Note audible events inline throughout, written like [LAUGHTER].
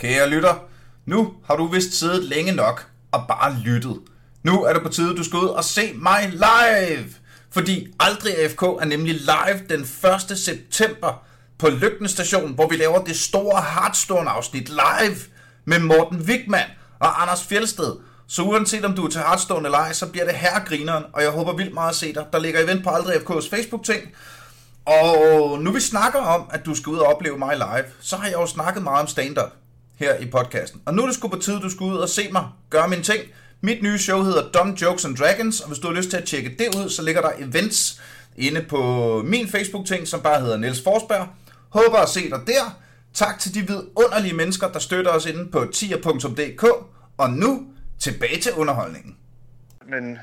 Kære lytter, nu har du vist siddet længe nok og bare lyttet. Nu er det på tide, du skal ud og se mig live. Fordi Aldrig AFK er nemlig live den 1. september på Lygten Station, hvor vi laver det store Hearthstone-afsnit live med Morten Wigman og Anders Fjelsted. Så uanset om du er til Hearthstone eller ej, så bliver det herregrineren, og jeg håber vildt meget at se dig. Der ligger event på Aldrig AFK's Facebook-ting, og nu vi snakker om, at du skal ud og opleve mig live, så har jeg jo snakket meget om stand-up her i podcasten. Og nu er det sgu på tide, du skal ud og se mig gøre min ting. Mit nye show hedder Dumb Jokes and Dragons, og hvis du har lyst til at tjekke det ud, så ligger der events inde på min Facebook-ting, som bare hedder Niels Forsberg. Håber at se dig der. Tak til de vidunderlige mennesker, der støtter os inde på tier.dk. Og nu tilbage til underholdningen. men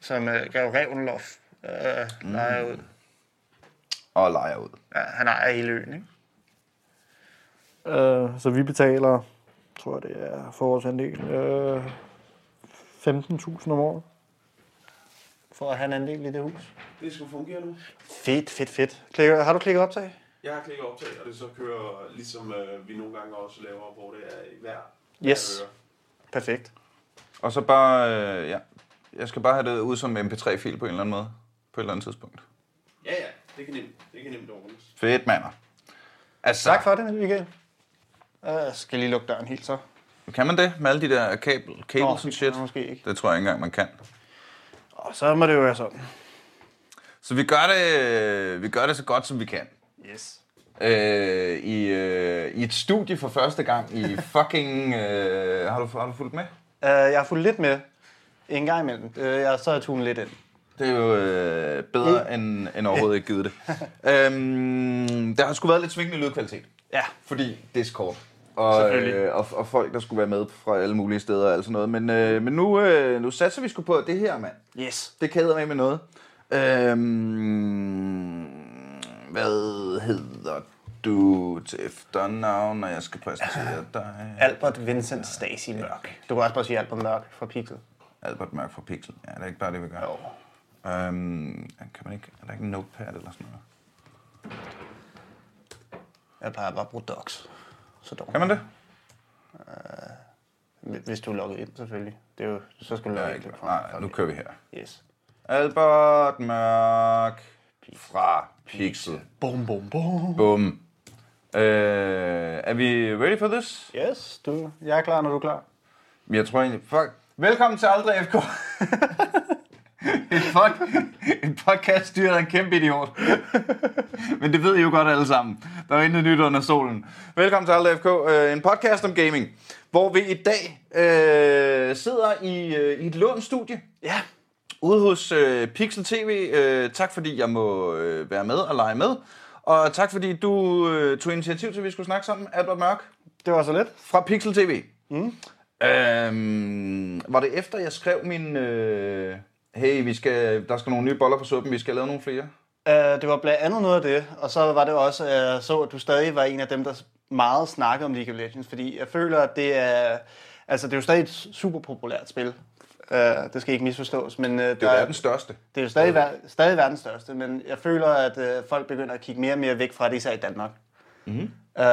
som uh, gav Revnlof uh, lejer ud. Og leger ud. Ja, han ejer hele øen, ikke? Øh, så vi betaler, tror jeg det er for vores andel, øh, 15.000 om året. For at have en andel i det hus. Det skal fungere nu. Fedt, fedt, fedt. Klikker, har du klikket optag? Jeg har klikket optag, og det så kører ligesom øh, vi nogle gange også laver, hvor det er i hver, Yes. hver. Perfekt. Og så bare, øh, ja, jeg skal bare have det ud som mp3-fil på en eller anden måde. På et eller andet tidspunkt. Ja, ja, det kan nemt, det kan nemt ordnes. Fedt, mander. Altså, Tak for det, Michael. Jeg skal lige lukke døren helt så. kan man det med alle de der kabel, cables Nå, and shit? måske ikke. Det tror jeg ikke engang, man kan. Og så må det jo være sådan. Så vi gør det, vi gør det så godt, som vi kan. Yes. Øh, i, øh, I et studie for første gang i [LAUGHS] fucking... Øh, har, du, har du fulgt med? Uh, jeg har fulgt lidt med en gang imellem. Uh, jeg, så har jeg tunet lidt ind. Det er jo øh, bedre end, end overhovedet ikke givet det. øhm, der har sgu været lidt svingende lydkvalitet. Ja. Fordi Discord. Og, øh, og, og folk, der skulle være med fra alle mulige steder og alt sådan noget. Men, øh, men nu, øh, nu satser vi sgu på, det her, mand, Yes. det kæder med med noget. Øhm, hvad hedder du til efternavn, når jeg skal præsentere dig? Albert Vincent Stacy Mørk. Du kan også bare sige Albert Mørk fra Pixel. Albert Mørk fra Pixel. Ja, det er ikke bare det, vi gør. Jo. Øhm, kan man ikke, er der ikke en notepad eller sådan noget? Jeg plejer bare at bruge Docs. Så dog. Kan man det? Hvis du er logget ind, selvfølgelig. Det er jo, så skal du logge ind. Nej, nu kører vi her. Yes. Albert Mørk fra Pixel. Bum, bum, bum. Bum. Øh, er vi ready for this? Yes, du, jeg er klar, når du er klar. Jeg tror egentlig... Fuck. Velkommen til Aldrig FK. [LAUGHS] en, pod, en podcast styret af en kæmpe idiot. Men det ved I jo godt alle sammen. Der er intet nyt under solen. Velkommen til Aldrig FK. øh, En podcast om gaming. Hvor vi i dag øh, sidder i, øh, i et lånt studie. Ja. Ude hos øh, Pixel TV. Øh, tak fordi jeg må øh, være med og lege med. Og tak fordi du øh, tog initiativ til, at vi skulle snakke sammen, Albert Mørk Det var så lidt. fra Pixel TV. Mm. Øhm, var det efter, jeg skrev min... Øh, hey, vi skal, der skal nogle nye boller på suppen, vi skal lave nogle flere? Uh, det var blandt andet noget af det, og så var det også, at jeg så, at du stadig var en af dem, der meget snakkede om League of Legends, fordi jeg føler, at det er, altså det er jo stadig et super populært spil. Uh, det skal ikke misforstås, men uh, Det er jo verdens største. det er jo stadig, ver- stadig verdens største, men jeg føler, at uh, folk begynder at kigge mere og mere væk fra det, især i Danmark. Mm-hmm. Uh,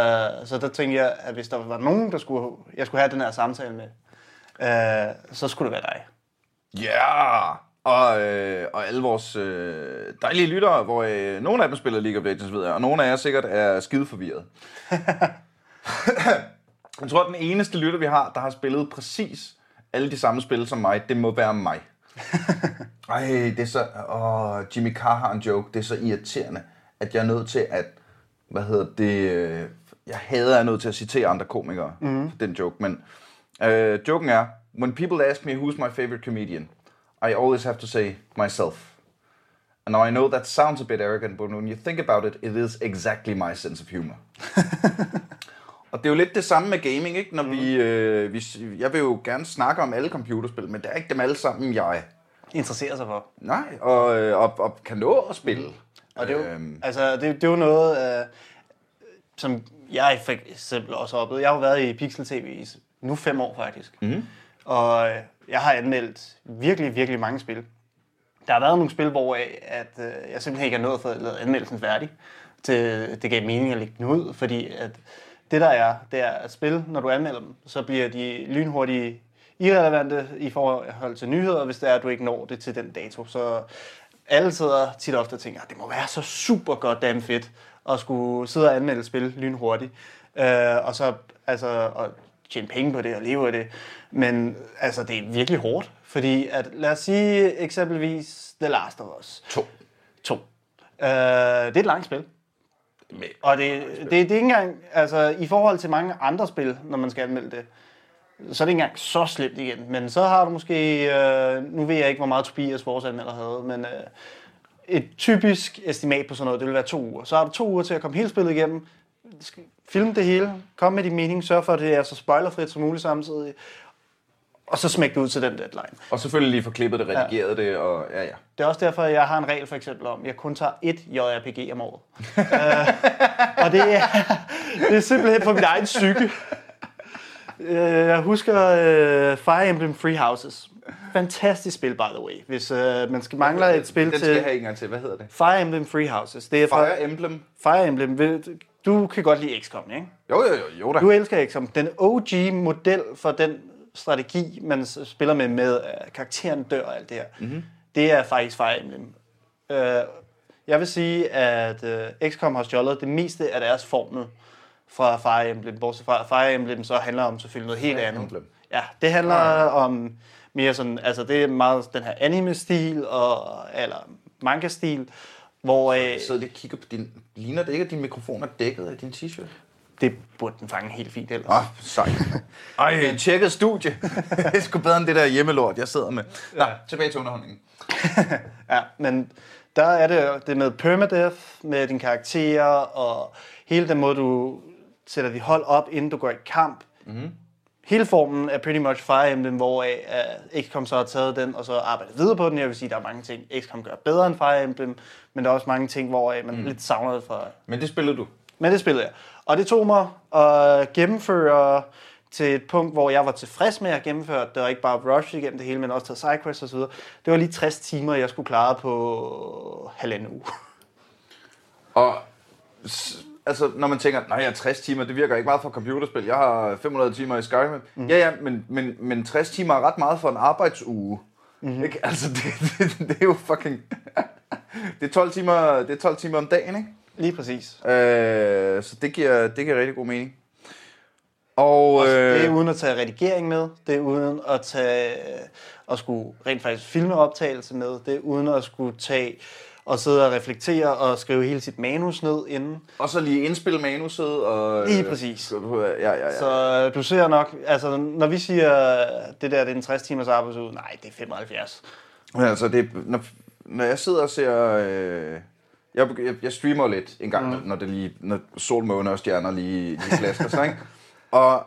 så der tænkte jeg, at hvis der var nogen, der skulle, jeg skulle have den her samtale med, uh, så skulle det være dig. Ja! Yeah! Og, øh, og alle vores øh, dejlige lyttere, hvor øh, nogle af dem spiller League of Legends, ved jeg, og nogle af jer sikkert er skide forvirret. [LAUGHS] jeg tror, at den eneste lytter, vi har, der har spillet præcis alle de samme spil som mig, det må være mig. [LAUGHS] Ej, det er så... Åh, Jimmy Carr har en joke. Det er så irriterende, at jeg er nødt til at... Hvad hedder det? øh, Jeg hader, at jeg er nødt til at citere andre komikere mm. for den joke, men... Øh, joken er, When people ask me who's my favorite comedian, I always have to say myself. And now I know that sounds a bit arrogant, but when you think about it, it is exactly my sense of humor. [LAUGHS] Og det er jo lidt det samme med gaming, ikke? Når mm. vi, øh, vi, jeg vil jo gerne snakke om alle computerspil, men det er ikke dem alle sammen, jeg Interesserer sig for. Nej, og, øh, og, og kan nå at spille. Og det er jo, Øhm. altså, det, det er jo noget, øh, som jeg for eksempel også har oplevet. Jeg har jo været i Pixel TV i nu fem år faktisk. Mm. Og øh, jeg har anmeldt virkelig, virkelig mange spil. Der har været nogle spil, hvor øh, at, øh, jeg simpelthen ikke har nået at få lavet anmeldelsen færdig. Til, det gav mening at lægge den ud, fordi at det der er, det er at spil, når du anmelder dem, så bliver de lynhurtige irrelevante i forhold til nyheder, hvis det er, at du ikke når det til den dato. Så alle sidder tit og ofte og tænker, at det må være så super godt damn fedt at skulle sidde og anmelde spil lynhurtigt. Øh, og så altså, og tjene penge på det og leve af det. Men altså, det er virkelig hårdt, fordi at, lad os sige eksempelvis The Last of Us To. 2. Øh, det er et langt spil. Med. Og det, det, det er ikke engang, altså i forhold til mange andre spil, når man skal anmelde det, så er det ikke engang så slemt igen. Men så har du måske, øh, nu ved jeg ikke, hvor meget Tobias, vores anmelder, havde, men øh, et typisk estimat på sådan noget, det vil være to uger. Så har du to uger til at komme hele spillet igennem, film det hele, kom med din mening, sørg for, at det er så spoilerfrit som muligt samtidig, og så smæk det ud til den deadline. Og selvfølgelig lige få klippet det, redigeret ja. det, og ja, ja. Det er også derfor, jeg har en regel for eksempel om, at jeg kun tager ét JRPG om året. uh, [LAUGHS] og det er, det er simpelthen for min egen psyke. Uh, jeg husker uh, Fire Emblem Free Houses. Fantastisk spil, by the way. Hvis uh, man skal mangler et spil Den skal til jeg have en gang til. Hvad hedder det? Fire Emblem Free Houses. Det er fra Fire Emblem. Fire Emblem. Du kan godt lide XCOM, ikke? Jo, jo, jo, jo da. Du elsker XCOM. Den OG-model for den strategi, man spiller med, med at karakteren dør og alt det her, mm-hmm. det er faktisk Fire Emblem. Uh, jeg vil sige, at uh, XCOM har stjålet det meste af deres formel fra Fire Emblem, bortset fra Fire Emblem så handler om selvfølgelig noget helt Fire andet. Emblem. Ja, det handler om mere sådan, altså det er meget den her anime-stil, og, eller manga-stil, hvor øh, lige og kigger på din... Ligner det ikke, at din mikrofon er dækket af din t-shirt? det burde den fange helt fint ellers. Åh, oh, sejt. Ej, tjekket studie. [LAUGHS] det er sgu bedre end det der hjemmelort, jeg sidder med. Nå, tilbage til underholdningen. [LAUGHS] Ja, men der er det det med permadeath, med dine karakterer, og hele den måde, du sætter dit hold op, inden du går i kamp. Mm-hmm. Hele formen er pretty much Fire Emblem, hvor uh, XCOM så har taget den, og så arbejdet videre på den. Jeg vil sige, der er mange ting, XCOM gør bedre end Fire Emblem, men der er også mange ting, hvor uh, man mm. lidt savner det fra... Men det spillede du. Men det spillede jeg. Og det tog mig at gennemføre til et punkt, hvor jeg var tilfreds med at gennemføre det, og ikke bare rush igennem det hele, men også tage sidequests videre. Det var lige 60 timer, jeg skulle klare på halvanden uge. Og altså, når man tænker, nej, jeg har 60 timer, det virker ikke meget for computerspil. Jeg har 500 timer i Skyrim. Mm. Ja, ja, men, men, men 60 timer er ret meget for en arbejdsuge. Mm-hmm. Ikke? [LAUGHS] Altså, det, det, det, er jo fucking... [LAUGHS] det, er 12 timer, det er 12 timer om dagen, ikke? Lige præcis. Øh, så det giver, det giver rigtig god mening. Og, øh, Det er uden at tage redigering med, det er uden at tage at skulle rent faktisk filme optagelse med, det er uden at skulle tage og sidde og reflektere og skrive hele sit manus ned inden. og så lige indspille manuset. Og, Lige præcis. Ja, ja, ja. Så øh, du ser nok, altså når vi siger, det der det er en 60 timers arbejdsuge, nej, det er 75. Ja, altså, det, når, når jeg sidder og ser... Øh, jeg, jeg, jeg streamer lidt en gang, mm. når, det lige, når sol, måne og stjerner lige, lige flasker sig, ikke? Og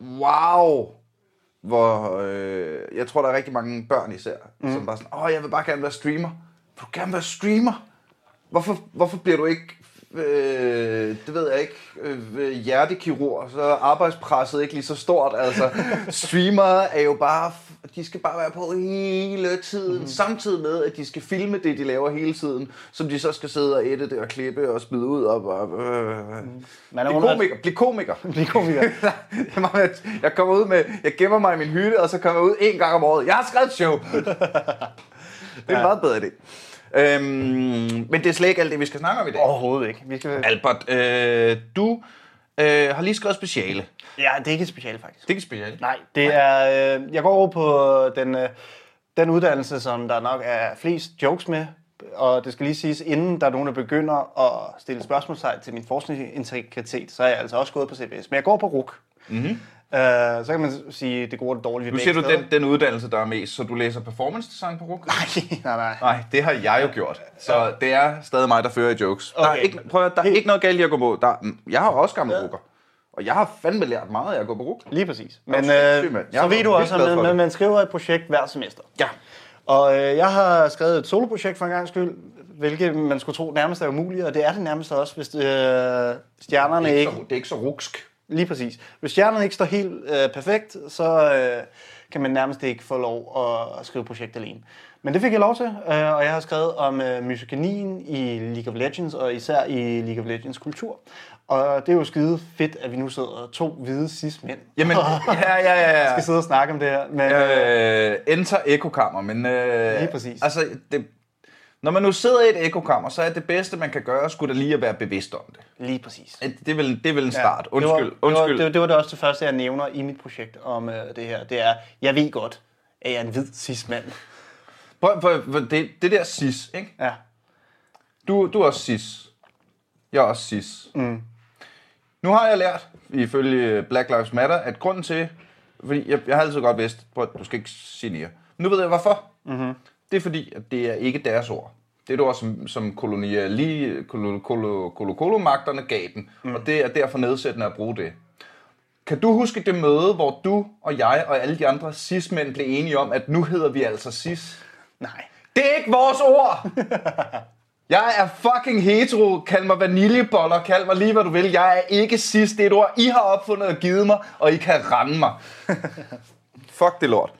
wow, hvor... Øh, jeg tror, der er rigtig mange børn især, mm. som bare sådan, åh, jeg vil bare gerne være streamer. Vil du gerne være streamer? Hvorfor, hvorfor bliver du ikke, øh, det ved jeg ikke, øh, hjertekirurg, så er arbejdspresset ikke lige så stort. Altså, streamere er jo bare, de skal bare være på hele tiden, mm. samtidig med, at de skal filme det, de laver hele tiden, som de så skal sidde og edite og klippe og smide ud og bare, øh, mm. Man er Bliv komiker, bliv komiker. [LAUGHS] Bliv komiker. [LAUGHS] Det er jeg kommer ud med, jeg gemmer mig i min hytte, og så kommer jeg ud en gang om året. Jeg har skrevet et show. [LAUGHS] det er en meget bedre idé. Øhm, men det er slet ikke alt det, vi skal snakke om i dag. Overhovedet ikke. Vi skal... Albert, øh, du øh, har lige skrevet speciale. Ja, det er ikke et speciale faktisk. Det er ikke speciale. Nej, det er, øh, jeg går over på den, øh, den uddannelse, som der nok er flest jokes med. Og det skal lige siges, inden der er nogen, der begynder at stille spørgsmålstegn til min forskningsintegritet, så er jeg altså også gået på CBS. Men jeg går på RUK. Mm-hmm. Uh, så kan man sige, det gode og det dårlige Nu siger du den, den uddannelse, der er mest, så du læser performance design på RUK? Nej, [LAUGHS] nej, nej. Nej, det har jeg jo gjort. Så det er stadig mig, der fører i jokes. Der er, Okay. ikke, prøv at, der er ikke noget galt i at gå på. Der, mm, jeg har også gamle rukker. Og jeg har fandme lært meget af at gå på RUK. Lige præcis. Men øh, så er ved du også, at man, man skriver et projekt hver semester. Ja. Og øh, jeg har skrevet et soloprojekt for en gang skyld, hvilket man skulle tro nærmest er umuligt, og det er det nærmest også, hvis øh, stjernerne Det er ikke... ikke så, det er ikke så ruksk. Lige præcis. Hvis stjernerne ikke står helt øh, perfekt, så øh, kan man nærmest ikke få lov at skrive projekt alene. Men det fik jeg lov til, øh, og jeg har skrevet om øh, misogynien i League of Legends, og især i League of Legends kultur. Og det er jo skide fedt, at vi nu sidder to hvide cis-mænd. Jamen, ja, ja, ja. ja. skal sidde og snakke om det her. Men, øh, Øh, enter ekokammer, men... Øh, Lige præcis. Altså, det, når man nu sidder i et ekokammer, så er det bedste, man kan gøre, skulle da lige at være bevidst om det. lige præcis. Det er vel, det er vel en start. det Undskyld, det var, undskyld. Det, var, det var det også det første, jeg nævner i mit projekt om øh, det her. Det er, jeg ved godt, at jeg er en hvid cis-mand. Prøv, prøv, prøv, det, det der cis, ikke? Ja. Du, du er også cis. Jeg er også cis. Mm. Nu har jeg lært, ifølge Black Lives Matter, at grunden til... Fordi jeg, jeg har altid godt vidst, prøv, at du skal ikke signere. Nu ved jeg hvorfor. Mm-hmm. Det er fordi, at det er ikke deres ord. Det er et ord, som, som koloniali, kolo, kolo, kolo, kolomagterne gav dem. Mm. Og det er derfor nedsættende at bruge det. Kan du huske det møde, hvor du og jeg og alle de andre cis-mænd blev enige om, at nu hedder vi altså cis? Nej. Det er ikke vores ord! [LAUGHS] Jeg er fucking hetero. Kald mig vaniljeboller. Kald mig lige, hvad du vil. Jeg er ikke cis. Det er et ord, I har opfundet og givet mig, og I kan rende mig. [LAUGHS] Fuck det lort.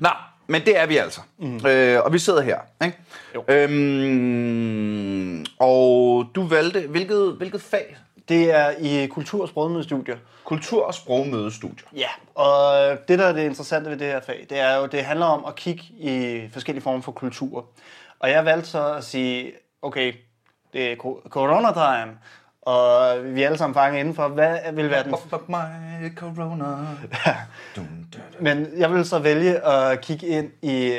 Nå, men det er vi altså. Mm. Øh, og vi sidder her. Ikke? Jo. Øhm, og du valgte, hvilket, hvilket fag? Det er i kultur- og sprogmødestudier. Kultur- og sprogmødestudier. Ja, og det, der er det interessante ved det her fag, det er jo, det handler om at kigge i forskellige former for kulturer. Og jeg valgte så at sige, okay, det er co- corona-time, og vi er alle sammen fanget indenfor, hvad vil være den... Fuck mig, corona. [LAUGHS] Men jeg vil så vælge at kigge ind i,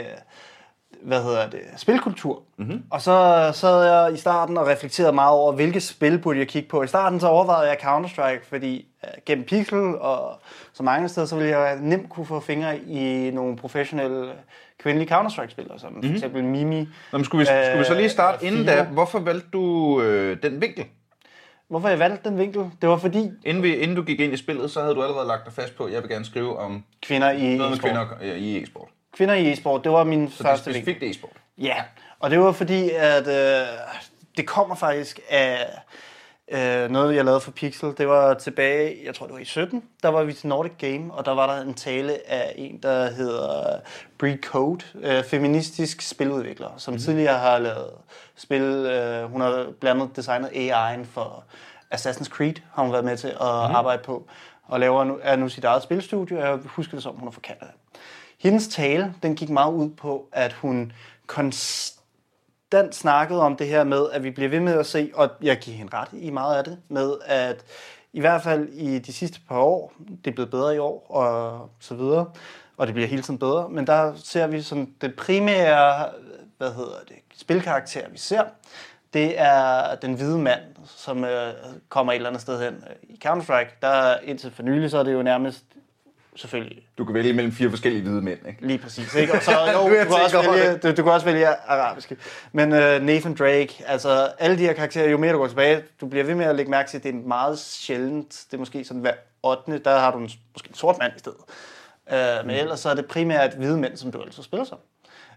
hvad hedder det, spilkultur. Mm-hmm. Og så sad jeg i starten og reflekterede meget over, hvilke spil burde jeg kigge på. I starten så overvejede jeg Counter-Strike, fordi uh, gennem Pixel og så mange steder, så ville jeg nemt kunne få fingre i nogle professionelle kvindelige Counter-Strike-spillere, som mm-hmm. for eksempel Mimi. Nå, men skulle, vi, skulle vi så lige starte Øh, inden da? Hvorfor valgte du øh, den vinkel? Hvorfor jeg valgte den vinkel? Det var fordi Inden, vi, inden du gik ind i spillet, så havde du allerede lagt dig fast på, at jeg vil gerne skrive om kvinder i e-sport. kvinder i e-sport. Kvinder i e-sport, det var min Så det er første vinkel. specifikt e-sport. Ja, og det var fordi, at øh, det kommer faktisk af øh, noget, jeg lavede for Pixel. Det var tilbage, jeg tror det var i 17, der var vi til Nordic Game, og der var der en tale af en, der hedder Brie Code, øh, feministisk spiludvikler, som mm. tidligere har lavet spil. Øh, hun har blandt andet designet AI'en for Assassin's Creed, har hun været med til at mm. arbejde på, og laver nu, er nu sit eget spilstudie, og jeg husker det som, hun er fra Canada. Hendes tale, den gik meget ud på, at hun konstant snakkede om det her med, at vi bliver ved med at se, og jeg giver hende ret i meget af det, med at i hvert fald i de sidste par år, det er blevet bedre i år, og så videre, og det bliver hele tiden bedre, men der ser vi sådan, det primære, hvad hedder det, spilkarakter, vi ser, det er den hvide mand, som øh, kommer et eller andet sted hen. Øh, I Counter-Strike, der indtil for nylig, så er det jo nærmest selvfølgelig Du kan vælge mellem fire forskellige hvide mænd, ikke? Lige præcis, ikke? Og så, [LAUGHS] jo, du, kan også vælge, du, du kan også vælge arabiske. Men uh, Nathan Drake, altså alle de her karakterer, jo mere du går tilbage, du bliver ved med at lægge mærke til, at det er meget sjældent. Det er måske sådan hver 8. der har du en, måske en sort mand i stedet. Uh, men ellers så er det primært hvide mænd, som du altså spiller som.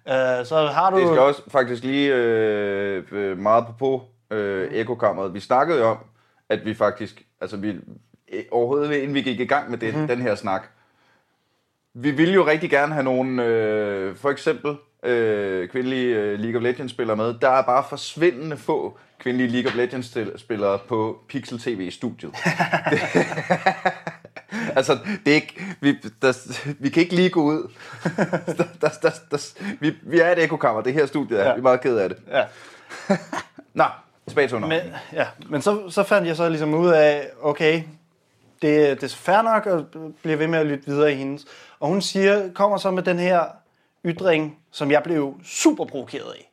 Uh, så har du... Det skal også faktisk lige øh, øh, meget på på øh, ekokammeret. Vi snakkede jo om, at vi faktisk, altså vi, øh, overhovedet inden vi gik i gang med det, mm. den her snak, vi ville jo rigtig gerne have nogle, øh, for eksempel øh, kvindelige øh, League of Legends spillere med. Der er bare forsvindende få kvindelige League of Legends stil- spillere på Pixel TV i studiet. det, [LAUGHS] altså, det er ikke, vi, der, vi kan ikke lige gå ud. [LAUGHS] der, der, der, der, vi, vi er et ekokammer, det her studie er. Ja. Vi er meget ked af det. Ja. [LAUGHS] Nå, tilbage til. Men, ja, men så, så fandt jeg så ligesom ud af, okay, det, det er fair nok at blive ved med at lytte videre i hendes. Og hun siger, kommer så med den her ytring, som jeg blev super provokeret af.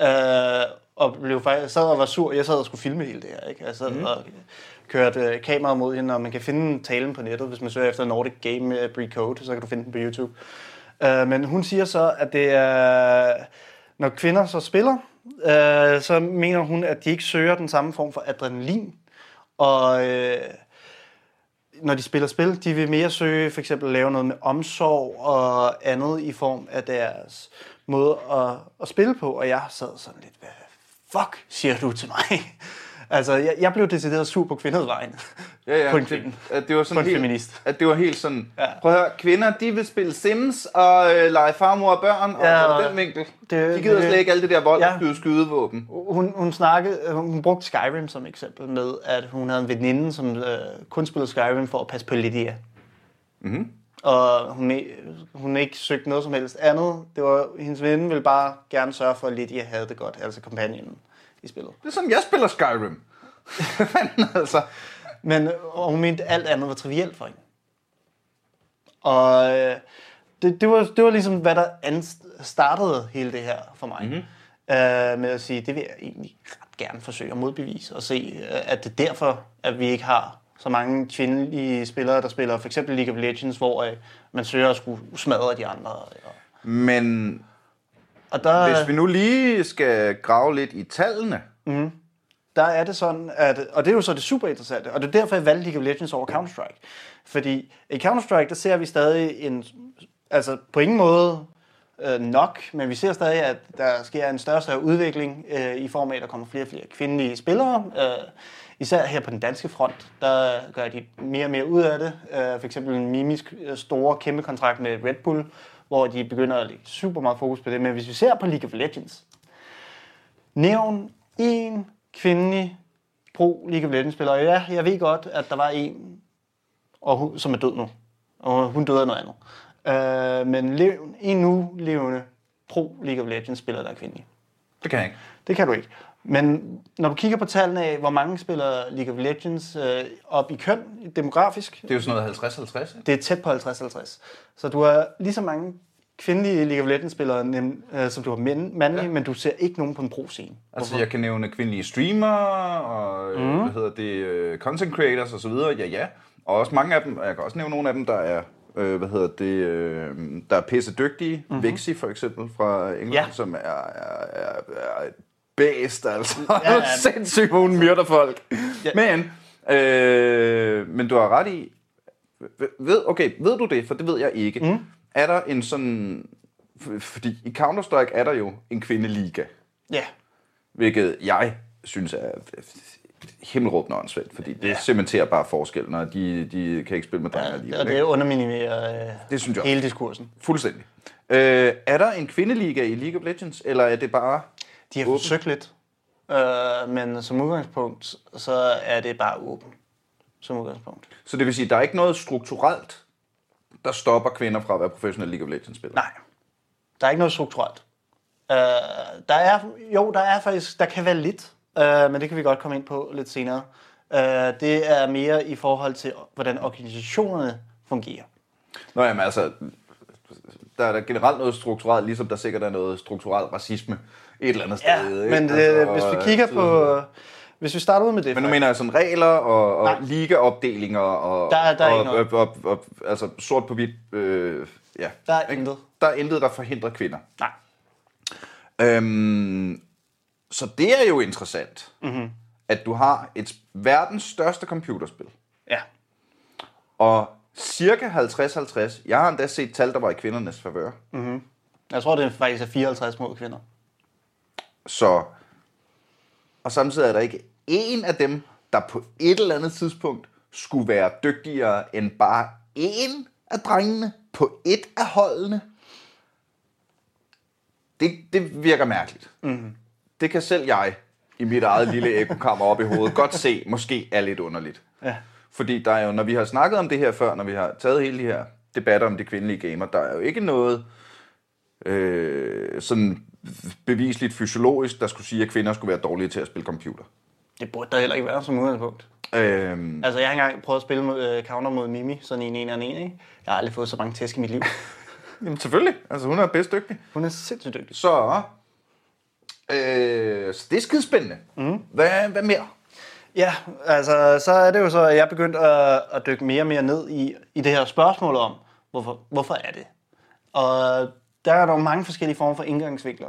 Øh, og blev faktisk, sad og var sur. Jeg sad og skulle filme hele det her. Ikke? Jeg sad mm. og kørte øh, kameraet mod hende, og man kan finde talen på nettet. Hvis man søger efter Nordic Game uh, Brie Code, så kan du finde den på YouTube. Øh, men hun siger så, at det er, når kvinder så spiller, øh, så mener hun, at de ikke søger den samme form for adrenalin. Og øh, når de spiller spil, de vil mere søge for eksempel lave noget med omsorg og andet i form af deres måde at, at spille på. Og jeg sad sådan lidt, hvad fuck siger du til mig? Altså, jeg, jeg blev decideret sur på kvinders vejen. Ja, ja. [LAUGHS] På en det, kvinde. at det var sådan På en helt, feminist. At det var helt sådan, ja. Prøv at høre, kvinder, de vil spille Sims og øh, lege farmor og børn, og Ja, og den vinkel. det- de gider det- slet ikke alt det der vold ja. Skyde skydevåben. Hun, hun snakkede, hun brugte Skyrim som eksempel med, at hun havde en veninde, som øh, kun spillede Skyrim for at passe på Lydia. Mhm. Og hun, hun ikke søgte noget som helst andet. Det var, hendes veninde ville bare gerne sørge for, at Lydia havde det godt, altså companion i spillet. Det er sådan, jeg spiller Skyrim. [LAUGHS] Fanden altså. Men og hun mente, alt andet var trivielt for hende. Og øh, det, det, var, det var ligesom, hvad der startede hele det her for mig. Mm-hmm. Øh, med at sige, det vil jeg egentlig ret gerne forsøge at modbevise, og se, øh, at det er derfor, at vi ikke har så mange kvindelige spillere, der spiller for eksempel League of Legends, hvor øh, man søger at skulle smadre de andre. Og, Men og der, hvis vi nu lige skal grave lidt i tallene, der er det sådan, at, og det er jo så det super interessante, og det er derfor, jeg valgte League of Legends over Counter-Strike. Fordi i Counter-Strike, der ser vi stadig en, altså på ingen måde øh, nok, men vi ser stadig, at der sker en større og større udvikling øh, i form af, at der kommer flere og flere kvindelige spillere. Øh, især her på den danske front, der gør de mere og mere ud af det. Øh, for eksempel en mimisk øh, store kæmpe kontrakt med Red Bull, hvor de begynder at lægge super meget fokus på det. Men hvis vi ser på League of Legends, Nævn en kvindelig pro League of Legends spiller. Ja, jeg ved godt, at der var en, og hun, som er død nu. Og hun døde af noget andet. Øh, men lev, en nu levende pro League of Legends spiller, der er kvindelig. det kan jeg ikke. Det kan du ikke. Men når du kigger på tallene af, hvor mange spiller League of Legends øh, op i køn, demografisk, Det er jo sådan noget 50-50. ikke? det er tæt på 50-50. Så du har lige så mange kvindelige League of Legends-spillere, øh, som du har mænd, mandlige, ja. men du ser ikke nogen på en pro-scene. Altså, jeg kan nævne kvindelige streamere, og mm. hvad hedder det, øh, content creators og så videre, ja ja. Og også mange af dem, og jeg kan også nævne nogle af dem, der er, øh, hvad hedder det, øh, der er pisse dygtige. Mm-hmm. Vixi for eksempel fra England, ja. Som er, er, er, er bæst, altså. Ja, Ja. [LAUGHS] Sindssygt, hvor hun myrder folk. Ja. Men, øh, men du har ret i, ved, okay, ved du det, for det ved jeg ikke. Mm. Er der en sådan, fordi i Counter-Strike er der jo en kvindeliga. Ja, Hvilket jeg synes er himmelråbende åndssvagt, fordi det ja. cementerer bare forskellen, og de, de kan ikke spille med drenge ja alligevel. og det ikke? underminimerer øh, Det synes jeg hele diskursen. Fuldstændig. Øh, er der en kvindeliga i League of Legends, eller er det bare... De har Åben. forsøgt lidt, øh, men som udgangspunkt, så er det bare åben. Som udgangspunkt. Så det vil sige, der er ikke noget strukturelt, der stopper kvinder fra at være professionelle League of Legends-spillere? Nej, der er ikke noget strukturelt. Øh, der er, jo, der er faktisk, der kan være lidt, øh, men det kan vi godt komme ind på lidt senere. Øh, det er mere i forhold til, hvordan organisationerne fungerer. Nå jamen altså, der er der generelt noget strukturelt, ligesom der sikkert er noget strukturelt racisme et eller andet Ja, sted. ikke? men øh, Altså, hvis vi og- kigger på... Hvis vi starter ud med det... Men nu mener jeg sådan regler og, og ligaopdelinger og, Der er- der er og, ikke noget. og, og, og, altså sort på hvidt. Øh, ja. Der er Ikke? intet. Der er intet, der forhindrer kvinder. Nej. Øhm, så det er jo interessant, mm-hmm. at du har et verdens største computerspil. Ja. Og cirka 50-50. Jeg har endda set tal, der var i kvindernes favør. Mm. Jeg tror, det er faktisk er 54 mod kvinder. Så, og samtidig er der ikke en af dem, der på et eller andet tidspunkt skulle være dygtigere end bare en af drengene på et af holdene. Det, det virker mærkeligt. Mm-hmm. Det kan selv jeg i mit eget lille ekokammer op i hovedet godt se, måske er lidt underligt. Ja. Fordi der er jo, når vi har snakket om det her før, når vi har taget hele de her debatter om de kvindelige gamer, der er jo ikke noget øh, sådan bevisligt fysiologisk, der skulle sige, at kvinder skulle være dårlige til at spille computer. Det burde der heller ikke være som udgangspunkt. Øhm, Altså, jeg har engang prøvet at spille mod, uh, counter mod Mimi, sådan en en og en, ikke? Jeg har aldrig fået så mange tæsk i mit liv. [LAUGHS] jamen selvfølgelig, altså hun er bedst dygtig. Hun er sindssygt dygtig. Så, øh, så det er skidespændende. Mm. Hvad, hvad mere? Ja, altså, så er det jo så, at jeg begyndt at, at dykke mere og mere ned i, i det her spørgsmål om, hvorfor, hvorfor er det? Og der er jo mange forskellige former for indgangsvinkler.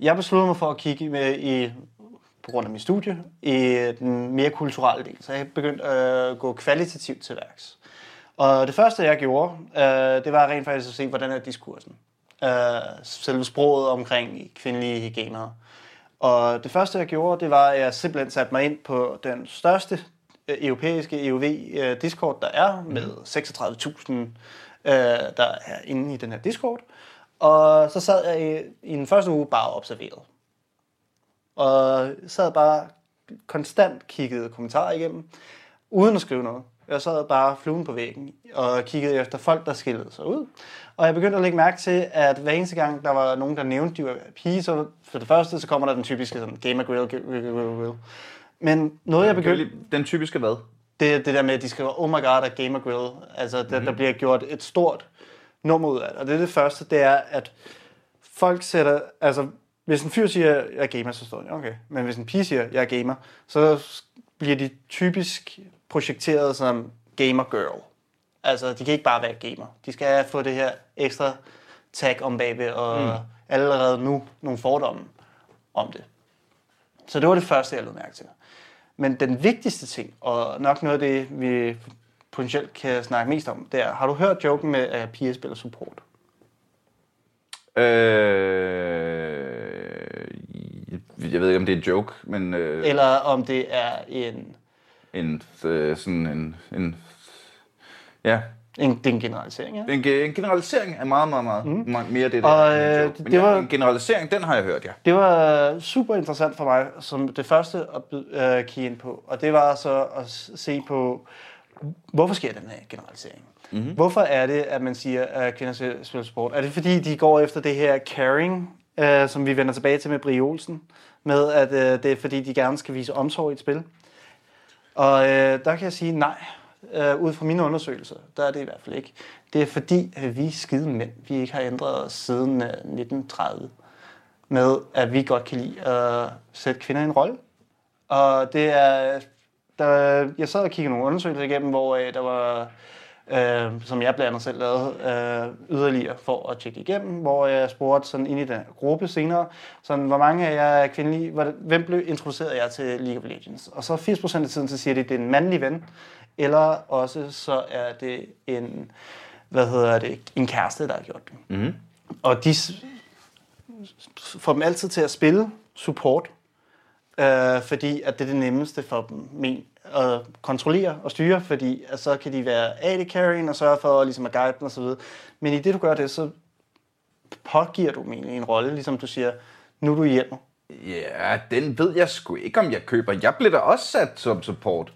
Jeg besluttede mig for at kigge med i, på grund af mit studie, i den mere kulturelle del. Så jeg begyndte at gå kvalitativt til værks. Og det første, jeg gjorde, øh, det var rent faktisk at se, hvordan er diskursen. Øh, selve sproget omkring kvindelige gamere. Og det første, jeg gjorde, det var, at jeg simpelthen satte mig ind på den største øh, europæiske EUV-discord, der er, med 36.000, øh, der er inde i den her discord. Og så sad jeg i, i den første uge bare og observerede. Og sad bare konstant kiggede kommentarer igennem, uden at skrive noget. Jeg sad bare fluen på væggen og kiggede efter folk, der skillede sig ud. Og jeg begyndte at lægge mærke til, at hver eneste gang, der var nogen, der nævnte, de var pige, så for det første, så kommer der den typiske sådan, gamer grill, grill, grill, grill. Men noget, jeg begyndte... Den typiske hvad? Det er det der med, at de skriver, oh my god, at Gamer Grill. Altså, der, der bliver gjort et stort nummer ud af det. Og det er det første, det er, at folk sætter, altså, hvis en fyr siger, jeg er gamer, så står det, okay. Men hvis en pige siger, jeg er gamer, så bliver de typisk projekteret som gamer girl. Altså, de kan ikke bare være gamer. De skal få det her ekstra tag om bagved, og mm. allerede nu nogle fordomme om det. Så det var det første, jeg lod mærke til. Men den vigtigste ting, og nok noget af det, vi potentielt kan snakke mest om, det er, har du hørt joken med, at piger spiller support? Øh, jeg ved ikke, om det er en joke, men øh, Eller om det er en, en, øh, sådan en, en, ja, en, det er en generalisering, ja? en, en generalisering er meget, meget, meget, mm. meget mere det, der Og, er en øh, joke. det- ja, var- en generalisering, den har jeg hørt, ja. Det var super interessant for mig, som det første at øh, kigge ind på. Og det var så at se på, hvorfor sker den her generalisering? Mm-hmm. Hvorfor er det, at man siger, at kvinder spiller sport? Er det fordi, de går efter det her caring, øh, som vi vender tilbage til med Brie Olsen, med at øh, det er fordi, de gerne skal vise omsorg i et spil? Og øh, der kan jeg sige nej. Øh, ud fra mine undersøgelser, der er det i hvert fald ikke. Det er fordi, at vi er skide mænd. Vi ikke har ændret os siden øh, 1930 med, at vi godt kan lide at sætte kvinder i en rolle. Og det er... Der, jeg sad og kiggede nogle undersøgelser igennem, hvor øh, der var, øh, som jeg blandt andet selv lavede, øh, yderligere for at tjekke igennem, hvor jeg spurgte sådan ind i den gruppe senere, sådan, hvor mange af jer er kvindelige, hvem blev introduceret jer til League of Legends? Og så 80% af tiden, så siger de, at det er en mandlig ven, eller også så er det en, hvad hedder det, en kæreste, der har gjort det. Mm-hmm. Og de får dem altid til at spille support, øh, fordi at det er det nemmeste for dem men, at kontrollere og styre, fordi at så kan de være AD carrying og sørge for ligesom at guide dem osv. Men i det du gør det, så pågiver du dem egentlig en rolle, ligesom du siger, nu er du hjemme. Ja, den ved jeg sgu ikke, om jeg køber. Jeg blev da også sat som support.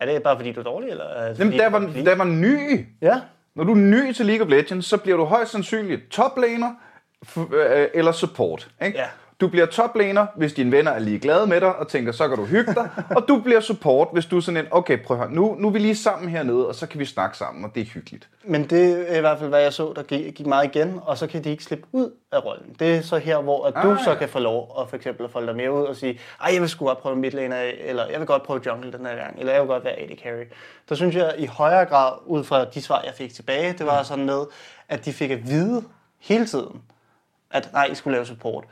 Er det bare fordi du er dårlig? Eller er Jamen, der var, der var ny. Ja, Når du er ny til League of Legends, så bliver du højst sandsynligt toplaner øh, eller support. Ikke? Ja. Du bliver toplaner, hvis dine venner er lige glade med dig og tænker, så kan du hygge dig. [LAUGHS] og du bliver support, hvis du er sådan en, okay, prøv at høre, nu, nu er vi lige sammen hernede, og så kan vi snakke sammen, og det er hyggeligt. Men det er i hvert fald, hvad jeg så, der gik meget igen, og så kan de ikke slippe ud af rollen. Det er så her, hvor at du Ah, så kan få lov at for eksempel at folde dig mere ud og sige, ej, jeg vil sgu godt prøve midlaner, eller jeg vil godt prøve jungle den her gang, eller jeg vil godt være AD carry. Der synes jeg i højere grad, ud fra de svar, jeg fik tilbage, det var sådan med, at de fik at vide hele tiden, at nej, I skulle lave support.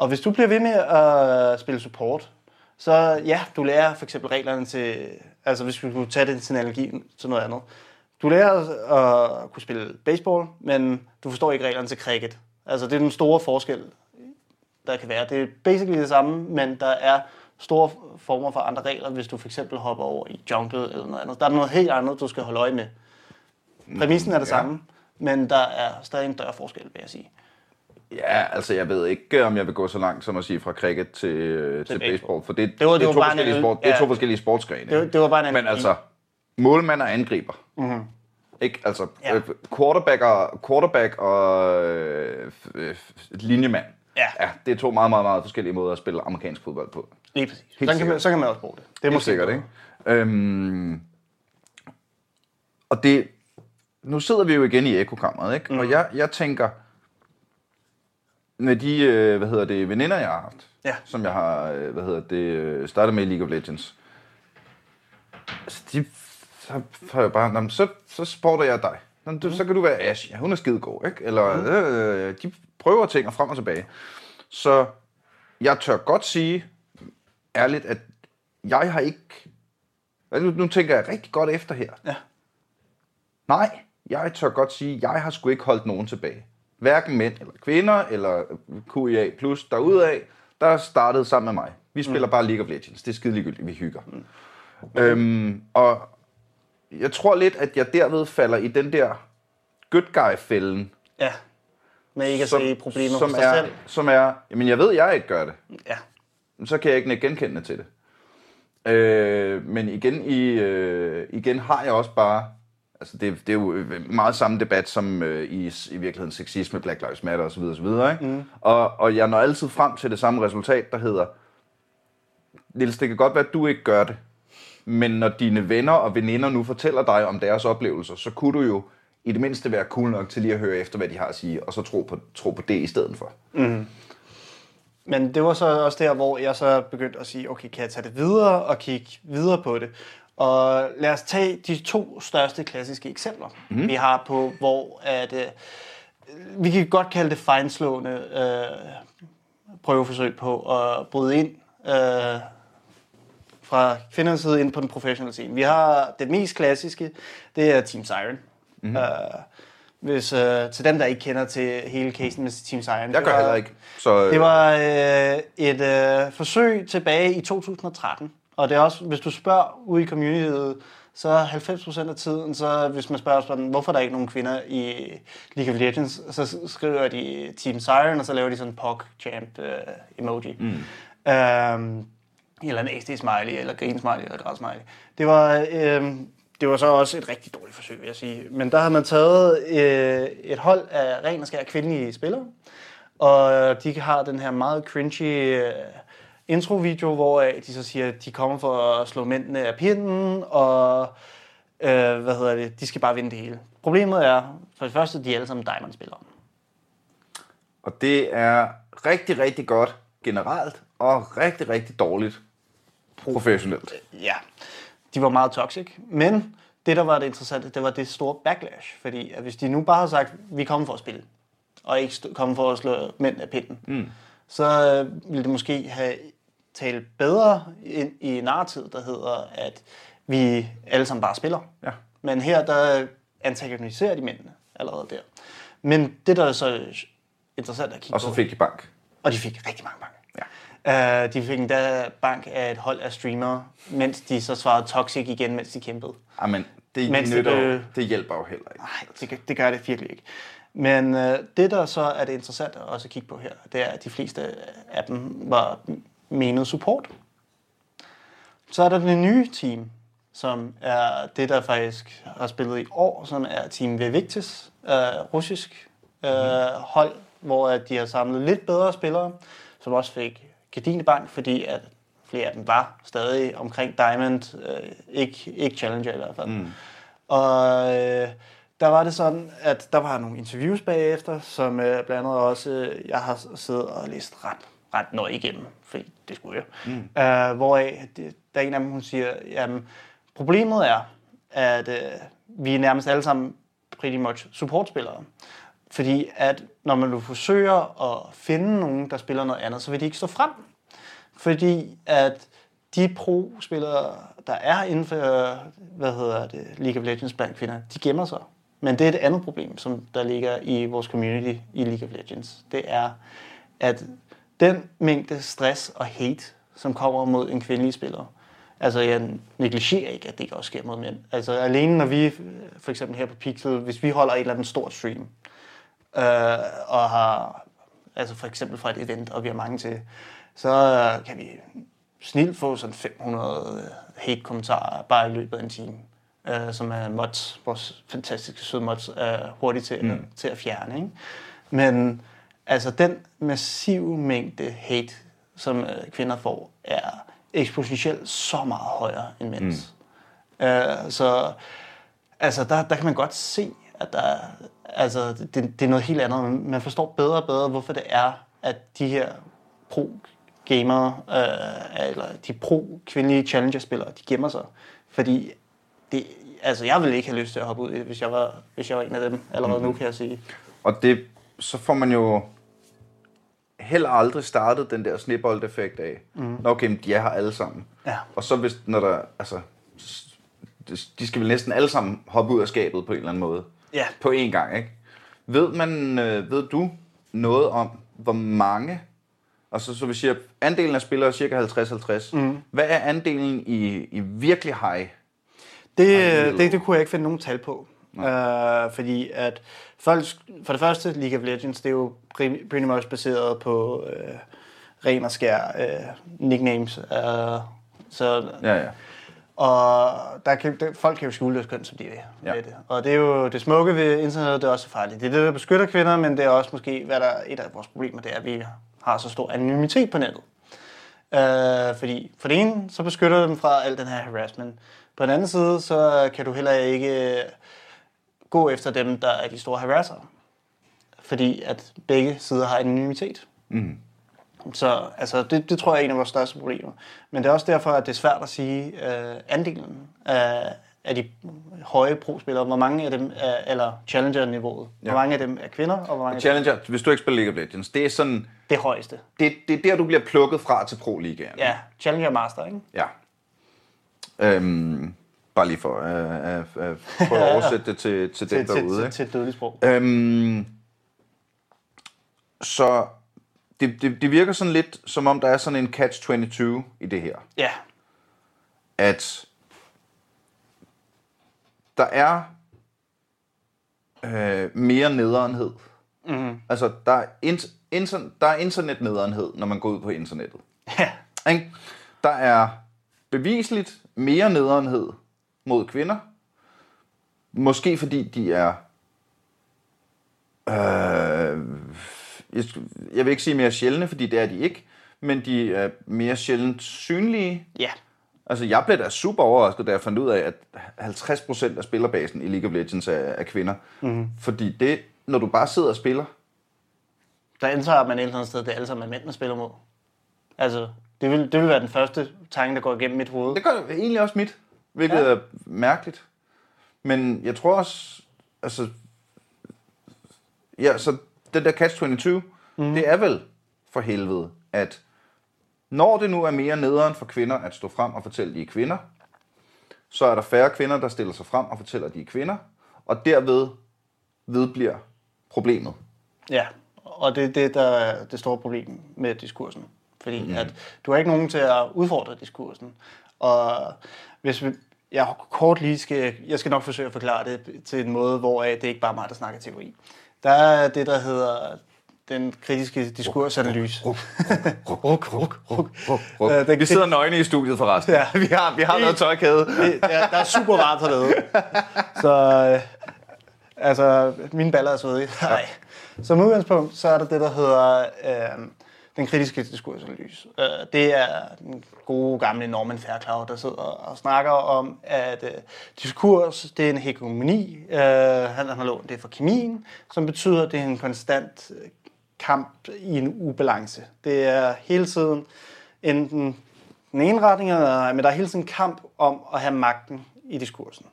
Og hvis du bliver ved med at spille support, så ja, du lærer for eksempel reglerne til, altså hvis vi kunne tage det til en analogi til noget andet. Du lærer at kunne spille baseball, men du forstår ikke reglerne til cricket. Altså det er den store forskel, der kan være. Det er basically det samme, men der er store former for andre regler, hvis du for eksempel hopper over i jungle eller noget andet. Der er noget helt andet, du skal holde øje med. Præmissen er det Ja. samme, men der er stadig en større forskel, vil jeg sige. Ja, altså jeg ved ikke, om jeg vil gå så langt som at sige fra cricket til, øh, til baseball. baseball, for det, Det var- det, det er var to en forskellige anal- sport, det er to ja. forskellige sportsgrene. Det var- det var bare en Men altså, målmand og angriber. Mm-hmm. Ikke? Altså, Ja. ja. quarterback og, quarterback og øh, øh, linjemand. Ja. ja. det er to meget, meget, meget forskellige måder at spille amerikansk fodbold på. Lige præcis. Helt Så kan, man, så kan man også bruge det. Det er måske sikkert, ikke? Øhm, og det... Nu sidder vi jo igen i ekokammeret, ikke? Mm. Og jeg, jeg tænker, med de, øh, hvad hedder det, veninder, jeg har haft, Ja. som jeg har, øh, hvad hedder det, øh, startet med i League of Legends, altså de, så har jeg bare, "Nå, men så, så sporter jeg dig. Nå, men du, Så kan du være Ash, ja, hun er skidegod, ikke? Eller, Mm. øh, de prøver ting og frem og tilbage. Så jeg tør godt sige, ærligt, at jeg har ikke... Nu, nu tænker jeg rigtig godt efter her. Ja. Nej, jeg tør godt sige, jeg har sgu ikke holdt nogen tilbage. Hverken mænd eller kvinder, eller QIA plus derudaf. der startede sammen med mig. Vi spiller mm. bare League of Legends. Det er skide ligegyldigt, vi hygger. Mm. Øhm, og jeg tror lidt, at jeg derved falder i den der good guy-fælden, Ja. Men ikke at se problemer som hos er, selv. som er, jamen jeg ved, jeg ikke gør det. Ja. så kan jeg ikke nikke genkendende til det. Øh, men igen, i, øh, igen har jeg også bare, altså det, det er jo øh, meget samme debat som øh, i, i virkeligheden sexisme, Black Lives Matter osv. osv. Ikke? Mm. Og, og jeg når altid frem til det samme resultat, der hedder, Niels, det kan godt være, at du ikke gør det, men når dine venner og veninder nu fortæller dig om deres oplevelser, så kunne du jo i det mindste være cool nok til lige at høre efter, hvad de har at sige, og så tro på, tro på det i stedet for. Men det var så også der, hvor jeg så begyndte at sige, okay, kan jeg tage det videre og kigge videre på det? Og lad os tage de to største klassiske eksempler, mm. vi har på, hvor at, øh, vi kan godt kalde det fejnslående øh, prøveforsøg på at bryde ind øh, fra kvindernes side ind på den professionelle scene. Vi har det mest klassiske, det er Team Siren. Mm. Øh, hvis, øh, til dem, der ikke kender til hele casen med Team Siren. Jeg gør heller ikke. Så, øh, det var øh, et øh, forsøg tilbage i 2013, og det er også, hvis du spørger ude i communityet, så er 90% af tiden, så hvis man spørger sådan, hvorfor er der ikke nogen kvinder i League of Legends, så skriver de Team Siren, og så laver de sådan en POG-champ øh, emoji. Mm. Øhm, eller en ASD smiley, eller green smiley, eller græd smiley. Det var, øh, det var så også et rigtig dårligt forsøg, vil jeg sige. Men der har man taget øh, et hold af ren og skær kvindelige spillere, og de har den her meget cringy øh, intro-video, hvor øh, de så siger, at de kommer for at slå mændene af pinden, og øh, hvad hedder det, de skal bare vinde det hele. Problemet er, for det første, de er alle sammen Diamond-spillere. Og det er rigtig, rigtig godt generelt, og rigtig, rigtig dårligt professionelt. Ja, de var meget toxic, men det, der var det interessante, det var det store backlash. Fordi at hvis de nu bare havde sagt, vi kommer for at spille, og ikke st- komme for at slå mænd af pinden, mm. så øh, ville det måske have talt bedre ind i narrativet, der hedder, at vi alle sammen bare spiller. Ja. Men her, der antagoniserer de mændene allerede der. Men det, der er så interessant at kigge Og på... så fik de bank. Og de fik rigtig mange bank. Ja. Uh, de fik endda bank af et hold af streamere, mens de så svarede toxic igen, mens de kæmpede. Amen, det, Mens det nytter, blev- jo- det hjælper jo heller ikke. Nej, det, gør- det gør det virkelig ikke. Men uh, det, der så er det interessante at også kigge på her, det er, at de fleste af dem var menet support. Så er der det nye team, som er det, der faktisk har spillet i år, som er Team Vivictis, uh, russisk uh, hold, hvor at de har samlet lidt bedre spillere, som også fik Gardinebank, fordi at flere af dem var stadig omkring Diamond, uh, ikke, ikke Challenger i hvert fald. Mm. Og øh, der var det sådan, at der var nogle interviews bagefter, som øh, blandt andet også, øh, jeg har siddet og læst ret, ret nøje igennem, fordi det skulle jeg. Mm. Øh, hvoraf det, der er en af dem, hun siger, jamen, problemet er, at øh, vi er nærmest alle sammen pretty much supportspillere. Fordi at når man nu forsøger at finde nogen, der spiller noget andet, så vil de ikke stå frem. Fordi at de pro-spillere, der er inden for, hvad hedder det, League of Legends blandt kvinder, de gemmer sig. Men det er et andet problem, som der ligger i vores community i League of Legends. Det er, at den mængde stress og hate, som kommer mod en kvindelig spiller, altså jeg negligerer ikke, at det ikke også sker mod mænd. Altså alene når vi, for eksempel her på Pixel, hvis vi holder et eller andet stort stream, øh, og har, altså for eksempel fra et event, og vi har mange til, så øh, kan vi snilt få sådan 500 hate-kommentarer bare i løbet af en time, øh, som er mods, vores fantastiske søde mods, er hurtigt til, mm. til at fjerne. Ikke? Men altså den massive mængde hate, som øh, kvinder får, er eksponentielt så meget højere end mænds. Mm. Øh, så altså, der, der kan man godt se, at der, er- altså, det, det er noget helt andet. Man- forstår bedre og bedre, hvorfor det er, at de her pro-gamere, øh, eller de pro-kvindelige challenger-spillere, de gemmer sig. Fordi det, altså, jeg ville ikke have lyst til at hoppe ud, hvis jeg var, hvis jeg var en af dem allerede mm. nu, kan jeg sige. Og det, så får man jo heller aldrig startet den der snebold-effekt af, mm. Okay, de er her alle sammen. Ja. Og så hvis, når der, altså, de skal vel næsten alle sammen hoppe ud af skabet på en eller anden måde. Ja. På én gang, ikke? Ved man, øh, ved du noget om, hvor mange Og så, så vi siger, andelen af spillere er cirka 50-50. Mm. Hvad er andelen i, i virkelig high? Det, det, det kunne jeg ikke finde nogen tal på. Uh, fordi at folk, for det første, League of Legends, det er jo pretty much baseret på uh, ren og skær uh, nicknames. Uh, så, Ja, ja. og der kan, der, folk kan jo skjule deres køn, som de vil Ja. det. Og det er jo det smukke ved internettet, det er også farligt. Det er det, der beskytter kvinder, men det er også måske, hvad der er et af vores problemer, det er, at vi har så stor anonymitet på nettet. Uh, fordi for det ene, så beskytter det dem fra al den her harassment. På den anden side, så kan du heller ikke gå efter dem, der er de store harasser. Fordi at begge sider har anonymitet. Mm. Så altså, det, det tror jeg er en af vores største problemer. Men det er også derfor, at det er svært at sige uh, andelen af, af de høje pro-spillere. Hvor mange af dem er, eller challenger-niveauet. Ja. Hvor mange af dem er kvinder, og hvor mange dem Challenger, hvis du ikke spiller League of Legends, det er sådan, det højeste. det, det er der, du bliver plukket fra til Pro-ligaen. Ja, Challenger Master, ikke? Ja. Øhm, bare lige for at øh, øh, øh, prøve at [LAUGHS] oversætte det til, til dem Til, derude. til, til et dødeligt sprog. Øhm, så det, det, det virker sådan lidt, som om der er sådan en catch-22 i det her. Ja, At der er øh, mere nederenhed. Mm. Altså, der er, int- inter- der er internetnederenhed, når man går ud på internettet. ja? Der er bevisligt mere nederenhed mod kvinder. Måske fordi de er... Øh, jeg, jeg vil ikke sige mere sjældne, fordi det er de ikke. Men de er mere sjældent synlige. ja. Altså, jeg blev da super overrasket, da jeg fandt ud af, at 50% af spillerbasen i League of Legends er, er kvinder. Mm. Fordi det, når du bare sidder og spiller, Der antager man et eller andet sted, det er alle sammen er mænd, man spiller mod. Altså, det vil, det vil være den første tanke, der går igennem mit hoved. Det gør det egentlig også mit, hvilket Ja. er mærkeligt. Men jeg tror også, altså, ja, så den der Catch-22, mm. det er vel for helvede, at når det nu er mere nederen for kvinder at stå frem og fortælle, at de er kvinder, så er der færre kvinder, der stiller sig frem og fortæller, at de er kvinder, og derved vedbliver problemet. Ja, og det er det, der er det store problem med diskursen. Fordi mm. at du har ikke nogen til at udfordre diskursen. Og hvis vi, jeg kort lige skal, jeg skal nok forsøge at forklare det til en måde, hvor det ikke bare er mig, der snakker teori. Der er det, der hedder den kritiske diskursanalyse. Ruk, ruk, ruk, ruk. Ruk. Øh, den Vi sidder nøgne i studiet forresten. Ja, vi har, vi har noget tørkæde. Det, der, der er super varmt hernede. [LAUGHS] Så øh, altså, mine baller er svedige. Nej. Som udgangspunkt, så er der det, der hedder øh, den kritiske diskursanalyse. Øh, det er den gode gamle Norman Fairclough, der sidder og snakker om, at øh, diskurs, det er en hegemoni. Øh, han har lånt det fra kemien, som betyder, at det er en konstant øh, kamp i en ubalance. Det er hele tiden enten den ene retning, eller men der er hele tiden kamp om at have magten i diskursen.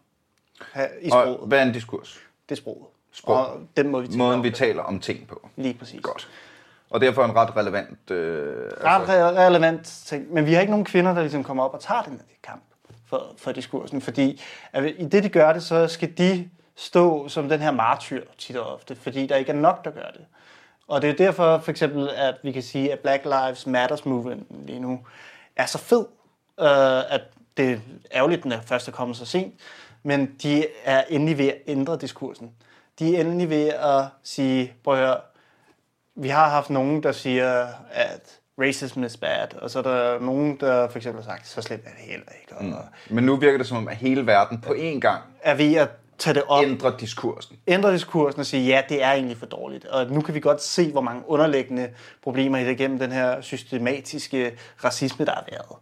I sproget. Og hvad er en diskurs? Det er sproget. Sprog. Og den må vi tale Måden, om. vi taler om ting på. Lige præcis. Godt. Og derfor en ret relevant... Øh, altså- Ret re- relevant ting. Men vi har ikke nogen kvinder, der ligesom kommer op og tager den her kamp for, for diskursen. Fordi at i det, de gør det, så skal de stå som den her martyr tit og ofte, fordi der ikke er nok, der gør det. Og det er derfor for eksempel, at vi kan sige, at Black Lives Matters movement lige nu er så fed, øh, at det er ærgerligt, den er først er kommet så sent, men de er endelig ved at ændre diskursen. De er endelig ved at sige, prøv at høre, vi har haft nogen, der siger, at racism is bad, og så er der nogen, der for eksempel har sagt, så slemt er det heller ikke. Og mm. Men nu virker det som om, at hele verden på én gang er ved at tage det op, ændrer diskursen. ændre diskursen og sige, ja, det er egentlig for dårligt. Og nu kan vi godt se, hvor mange underliggende problemer i det gennem den her systematiske racisme, der har været.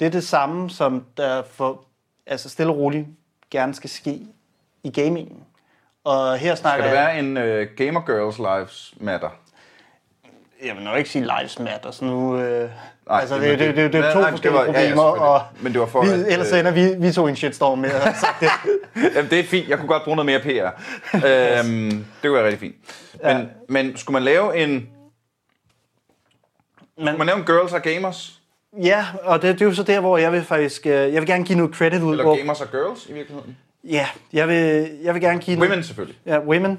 Det er det samme, som der for, altså stille og roligt gerne skal ske i gamingen. Og her snakker Skal der være en øh, Gamer Girls Lives Matter? Jeg vil nok ikke sige lives matter, så nu... Øh, Nej, altså, det- det, det, det- det, er to nej, forskellige var- ja, ja, problemer, selvfølgelig. og Men det var for, vi, at, ellers øh, ender vi, vi to en shitstorm med at have sagt det. [LAUGHS] Jamen, det er fint. Jeg kunne godt bruge noget mere PR. øhm, det kunne være rigtig fint. Men, Ja. men skulle man lave en... Men, Skulle man lave en Girls og Gamers? ja, og det, det er jo så der, hvor jeg vil faktisk... øh, Jeg vil gerne give noget credit ud. Eller hvor, Gamers og Girls i virkeligheden? Ja, jeg vil, jeg vil gerne give... noget- Women selvfølgelig. Ja, women.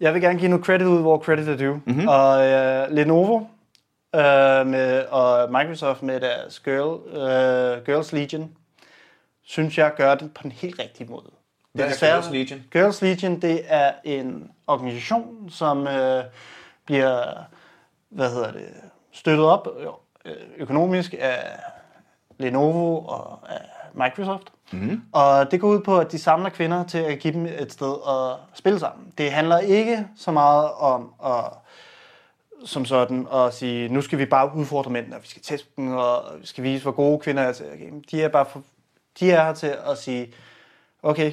Jeg vil gerne give noget credit ud, hvor credit er due. Mhm. Mm-hmm. Og uh, Lenovo øh, med, og Microsoft med deres Girl, øh, Girls Legion, synes jeg gør det på den helt rigtige måde. Hvad er desværre- Girls Legion? Girls Legion, det er en organisation, som øh, bliver hvad hedder det, støttet op øh, økonomisk af Lenovo og af Microsoft. Mm. Og det går ud på, at de samler kvinder til at give dem et sted at spille sammen. Det handler ikke så meget om at som sådan at sige, nu skal vi bare udfordre mændene, og vi skal teste dem, og vi skal vise, hvor gode kvinder er til at game. De er bare for, de er her til at sige, okay,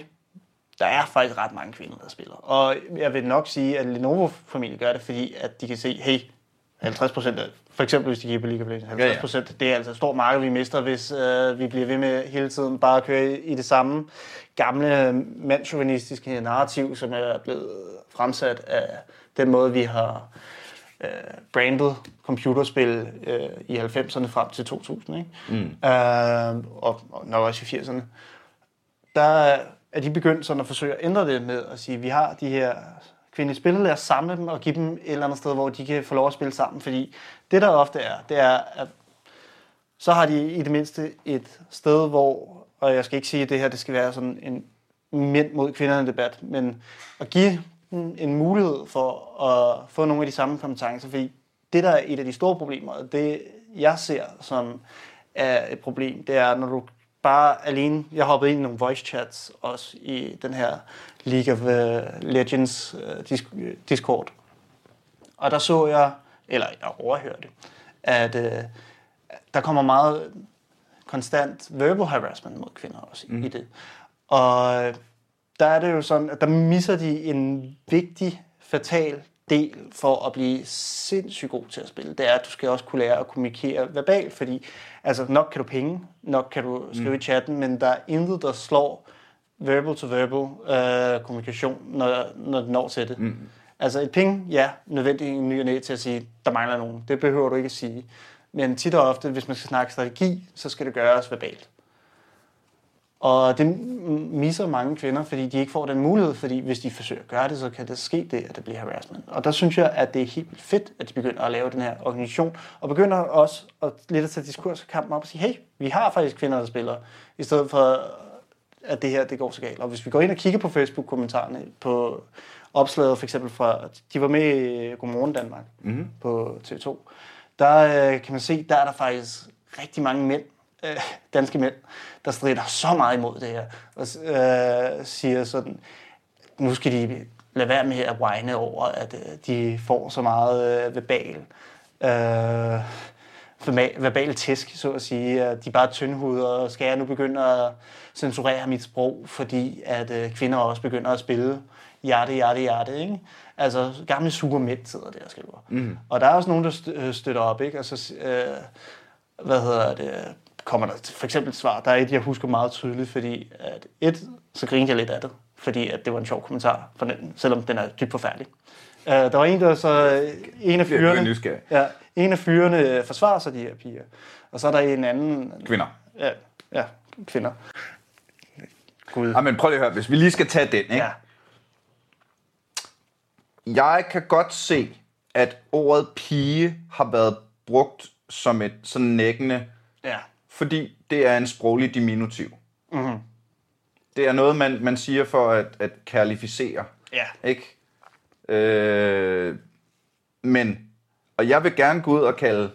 der er faktisk ret mange kvinder, der spiller. Og jeg vil nok sige, at Lenovo-familien gør det, fordi at de kan se, hey, 50 procent for eksempel hvis de kigger på League of Legends, 50 procent, det er altså et stort marked, vi mister, hvis øh, vi bliver ved med hele tiden bare at køre i, det samme gamle mandsjuvenistiske narrativ, som er blevet fremsat af den måde, vi har øh, brandet computerspil øh, i 90'erne frem til 2000, ikke? Mm. Øh, og, og nok også i 80'erne der er de begyndt sådan at forsøge at ændre det med at sige, at vi har de her kvindelige spillere, lad os samle dem og give dem et eller andet sted, hvor de kan få lov at spille sammen. Fordi det der ofte er, det er, at så har de i det mindste et sted, hvor, og jeg skal ikke sige, at det her det skal være sådan en mænd mod kvinderne debat, men at give dem en mulighed for at få nogle af de samme kompetencer, fordi det der er et af de store problemer, og det jeg ser som er et problem, det er, når du bare alene, jeg hoppede ind i nogle voice chats også i den her League of uh, Legends disk- Discord. Og der så jeg, eller jeg overhørte, at uh, der kommer meget konstant verbal harassment mod kvinder også mm. i det. Og der er det jo sådan, at der misser de en vigtig, fatal del for at blive sindssygt god til at spille. Det er, at du skal også kunne lære at kommunikere verbalt, fordi altså, nok kan du penge, nok kan du skrive mm. i chatten, men der er intet, der slår verbal to verbal øh, kommunikation, når, når det når til det. Mm. Altså et ping, ja, nødvendigt i ny og næ til at sige, der mangler nogen. Det behøver du ikke at sige. Men tit og ofte, hvis man skal snakke strategi, så skal det gøres verbalt. Og det misser mange kvinder, fordi de ikke får den mulighed, fordi hvis de forsøger at gøre det, så kan det ske det, at det bliver harassment. Og der synes jeg, at det er helt vildt fedt, at de begynder at lave den her organisation, og begynder også at lidt at tage diskurskampen op og sige, hey, vi har faktisk kvinder, der spiller, i stedet for, at det her det går så galt. Og hvis vi går ind og kigger på Facebook-kommentarerne på opslaget, for eksempel fra, de var med i Godmorgen Danmark mm-hmm. på TV2, der øh, kan man se, der er der faktisk rigtig mange mænd, øh, danske mænd, der strider så meget imod det her, og øh, siger sådan, nu skal de lade være med at whine over, at øh, de får så meget øh, verbal, øh, verma- verbal tæsk, så at sige. At de er bare tyndhuder, og skal jeg nu begynde at censurere mit sprog, fordi at øh, kvinder også begynder at spille hjerte, hjerte, hjerte, ikke? Altså, gamle sure mænd sidder der og skriver. Mm. Og der er også nogen, der øh, støtter op, ikke? Altså, øh, hvad hedder det, kommer der for eksempel et svar. Der er et, jeg husker meget tydeligt, fordi at et, så grinede jeg lidt af det, fordi at det var en sjov kommentar, for den, selvom den er dybt forfærdelig. Uh, der var en, der så, en af fyrene, ja, en af fyrene forsvarer sig de her piger. Og så er der en anden... Kvinder. Ja, ja kvinder. Gud. Ja, men prøv lige at høre, hvis vi lige skal tage den, ikke? Ja. Jeg kan godt se, at ordet pige har været brugt som et sådan nækkende, Ja. fordi det er en sproglig diminutiv. Mm-hmm. Det er noget, man, man siger for at, at kærlificere, Ja. ikke? Øh, men, og jeg vil gerne gå ud og kalde,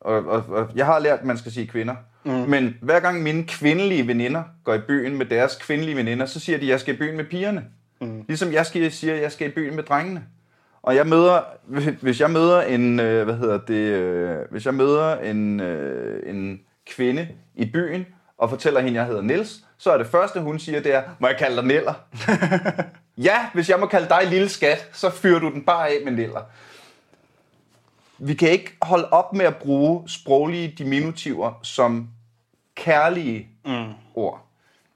og, og, og jeg har lært, at man skal sige kvinder, mm. men hver gang mine kvindelige veninder går i byen med deres kvindelige veninder, så siger de, at jeg skal i byen med pigerne. Mm. Ligesom jeg skal, siger, at jeg skal i byen med drengene. Og jeg møder, hvis jeg møder en, øh, hvad hedder det, øh, hvis jeg møder en, øh, en kvinde i byen, og fortæller hende, at jeg hedder Nils, så er det første, hun siger, det er, må jeg kalde dig Neller? [LAUGHS] ja, hvis jeg må kalde dig lille skat, så fyrer du den bare af med Neller. Vi kan ikke holde op med at bruge sproglige diminutiver som kærlige mm. ord.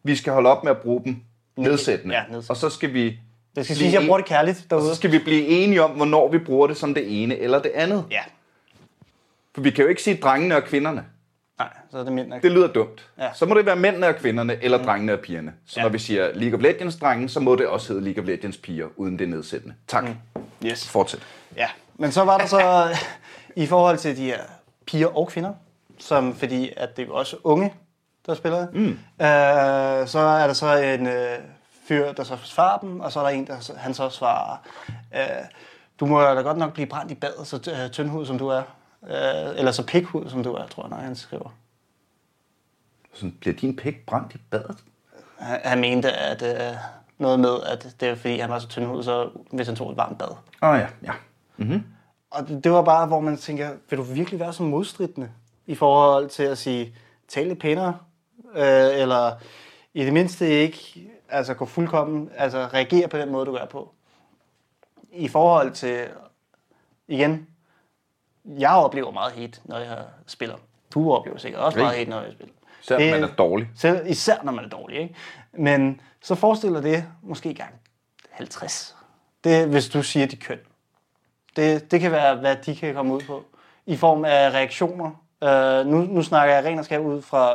Vi skal holde op med at bruge dem nedsættende. Ja, nedsættende. Og så skal vi Det skal sige, at jeg en- bruger det kærligt og derude. så skal vi blive enige om, hvornår vi bruger det som det ene eller det andet. Ja. For vi kan jo ikke sige drengene og kvinderne. Nej, så er det mænd. Det lyder dumt. Ja. Så må det være mændene og kvinderne, eller drengene og pigerne. Så Ja. når vi siger League of Legends drenge, så må det også hedde League of Legends piger, uden det nedsættende. Tak. Mm. Yes. Fortsæt. Ja, Men så var der så i forhold til de her piger og kvinder, som fordi at det er jo også unge, der spiller. Mm. Øh, så er der så en øh, fyr, der så svarer dem, og så er der en, der så- han så svarer, øh, du må da godt nok blive brændt i badet, så øh, tyndhud som du er. Øh, eller så pikhud som du er, tror jeg, når han skriver. Sådan, bliver din pik brændt i badet? Han, han mente, at øh, noget med, at det er fordi, han var så tyndhud, så hvis han tog et varmt bad. Åh oh, ja, ja. Og det, det var bare, hvor man tænker, vil du virkelig være så modstridende i forhold til at sige, tale lidt pænere, øh, eller i det mindste ikke altså gå fuldkommen, altså reagere på den måde, du gør på. I forhold til, igen, jeg oplever meget hate, når jeg spiller. Du oplever sikkert også meget hate, når jeg spiller. Især Det- man er dårlig. Selv, især når man er dårlig, ikke? Men så forestiller det måske gang 50. Det hvis du siger dit køn. Det, det kan være, hvad de kan komme ud på. I form af reaktioner. Uh, nu, nu snakker jeg ren og skær ud fra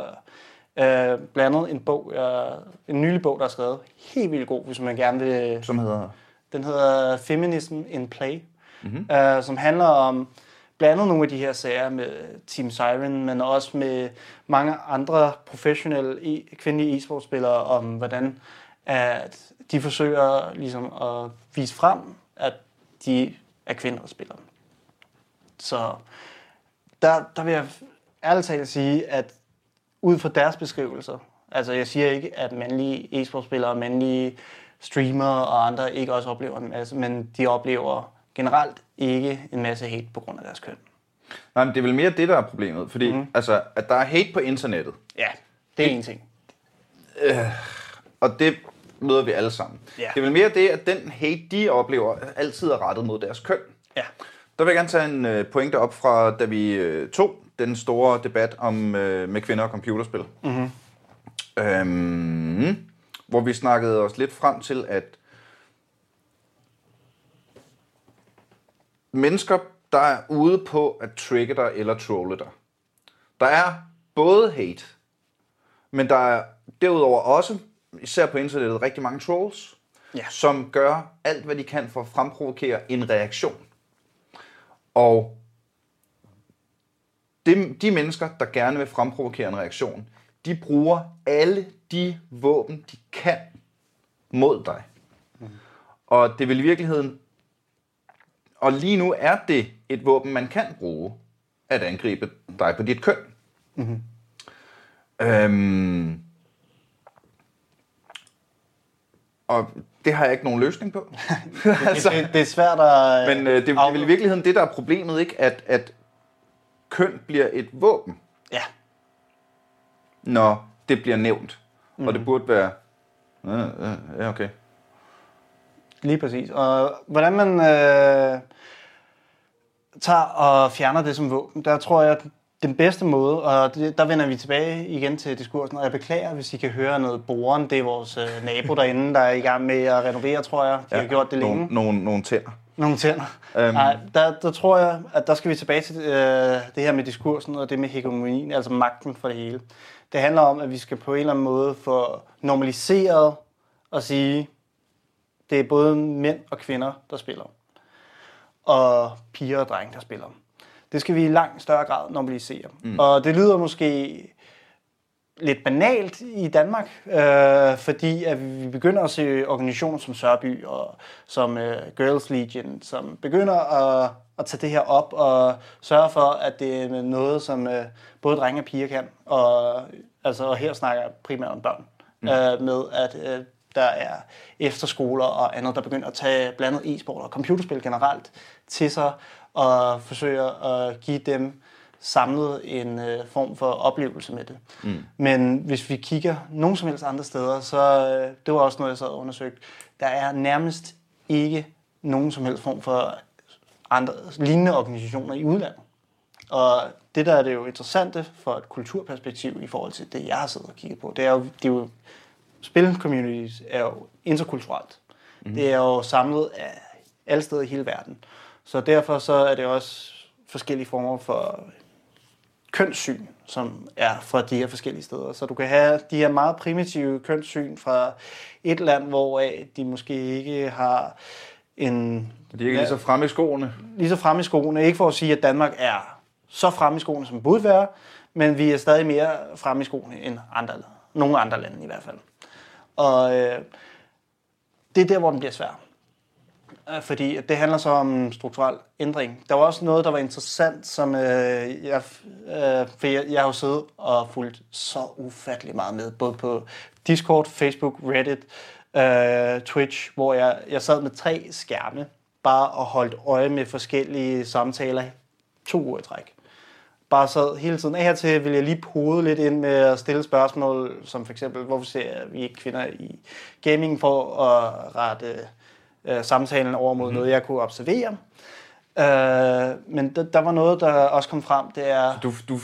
uh, blandt andet en bog, uh, en nylig bog, der er skrevet. Helt vildt god, hvis man gerne vil Som hedder... den hedder Feminism in Play, mm-hmm. øh, som handler om blandt andet nogle af de her sager med Team Siren, men også med mange andre professionelle e- kvindelige e-sportspillere om, hvordan at de forsøger ligesom at vise frem, at de er kvinder, der spiller. Så der, der vil jeg ærligt talt sige, at ud fra deres beskrivelser, altså jeg siger ikke, at mandlige e-sportspillere, mandlige streamere og andre ikke også oplever en masse, men de oplever generelt ikke en masse hate på grund af deres køn. Nej, men det er vel mere det, der er problemet. Fordi mm. altså, at der er hate på internettet, Ja, det er en ting. og det møder vi alle sammen. Ja. Det er vel mere det, at den hate, de oplever, altid er rettet mod deres køn. Ja. Der vil jeg gerne tage en øh, pointe op fra, da vi øh, tog den store debat om øh, med kvinder og computerspil. Mm-hmm. Øhm, hvor vi snakkede os lidt frem til, at mennesker, der er ude på at trigge dig eller trolle dig. Der er både hate, men der er derudover også, især på internettet, rigtig mange trolls, Ja. som gør alt, hvad de kan for at fremprovokere en reaktion. Og de, de mennesker, der gerne vil fremprovokere en reaktion, de bruger alle de våben, de kan mod dig. Og det vil i virkeligheden... Og lige nu er det et våben, man kan bruge at angribe dig på dit køn. Mm-hmm. Øhm, og det har jeg ikke nogen løsning på. [LAUGHS] Altså, det, det er svært at... Men øh, det, det er vel i virkeligheden det, der er problemet, ikke? At, at køn bliver et våben, Ja, når det bliver nævnt. Mm. Og det burde være... Ja, okay. lige præcis. Og hvordan man øh, tager og fjerner det som våben, der tror jeg, den bedste måde, og det, der vender vi tilbage igen til diskursen, og jeg beklager, hvis I kan høre noget boren. Det er vores øh, nabo derinde, der er i gang med at renovere, tror jeg. De ja, har gjort det længe. Nogle, nogle, nogle tænder. Nogle tænder. Øhm. Nej, der, der tror jeg, at der skal vi tilbage til øh, det her med diskursen og det med hegemonien, altså magten for det hele. Det handler om, at vi skal på en eller anden måde få normaliseret og sige, det er både mænd og kvinder, der spiller. Og piger og drenge, der spiller. Det skal vi i langt større grad normalisere. Mm. Og det lyder måske lidt banalt i Danmark, øh, fordi at vi begynder at se organisationer som Sørby og som øh, Girls Legion, som begynder at, at tage det her op og sørge for, at det er noget, som øh, både drenge og piger kan. Og, altså, og her snakker jeg primært om børn. Mm. Øh, med at øh, der er efterskoler og andet, der begynder at tage blandet e-sport og computerspil generelt til sig og forsøger at give dem samlet en øh, form for oplevelse med det. Mm. Men hvis vi kigger nogen som helst andre steder, så øh, det var også noget, jeg sad og undersøgte, der er nærmest ikke nogen som helst form for andre lignende organisationer i udlandet. Og det, der er det jo interessante for et kulturperspektiv i forhold til det, jeg har siddet og kigget på, det er jo, det er jo spil-communities er jo interkulturelt. Mm. Det er jo samlet af alle steder i hele verden. Så derfor så er det også forskellige former for kønssyn, som er fra de her forskellige steder. Så du kan have de her meget primitive kønssyn fra et land, hvor de måske ikke har en De er ikke lige så fremme i skoene. lige så fremme i skoene. Ikke for at sige, at Danmark er så fremme i skoene, som burde være, men vi er stadig mere fremme i skoene end andre, nogle andre lande i hvert fald. Og øh, det er der, hvor den bliver svær. Fordi det handler så om strukturel ændring. Der var også noget, der var interessant, som øh, jeg, øh, for jeg, jeg har jo siddet og fulgt så ufattelig meget med, både på Discord, Facebook, Reddit, øh, Twitch, hvor jeg, jeg sad med tre skærme, bare og holdt øje med forskellige samtaler to uger i træk. Bare sad hele tiden af til, vil jeg lige pode lidt ind med at stille spørgsmål, som for eksempel, hvorfor ser vi ikke kvinder i gaming for at rette øh, samtalen over mod mm. noget, jeg kunne observere. Øh, men der, der var noget, der også kom frem, det er... Du, du,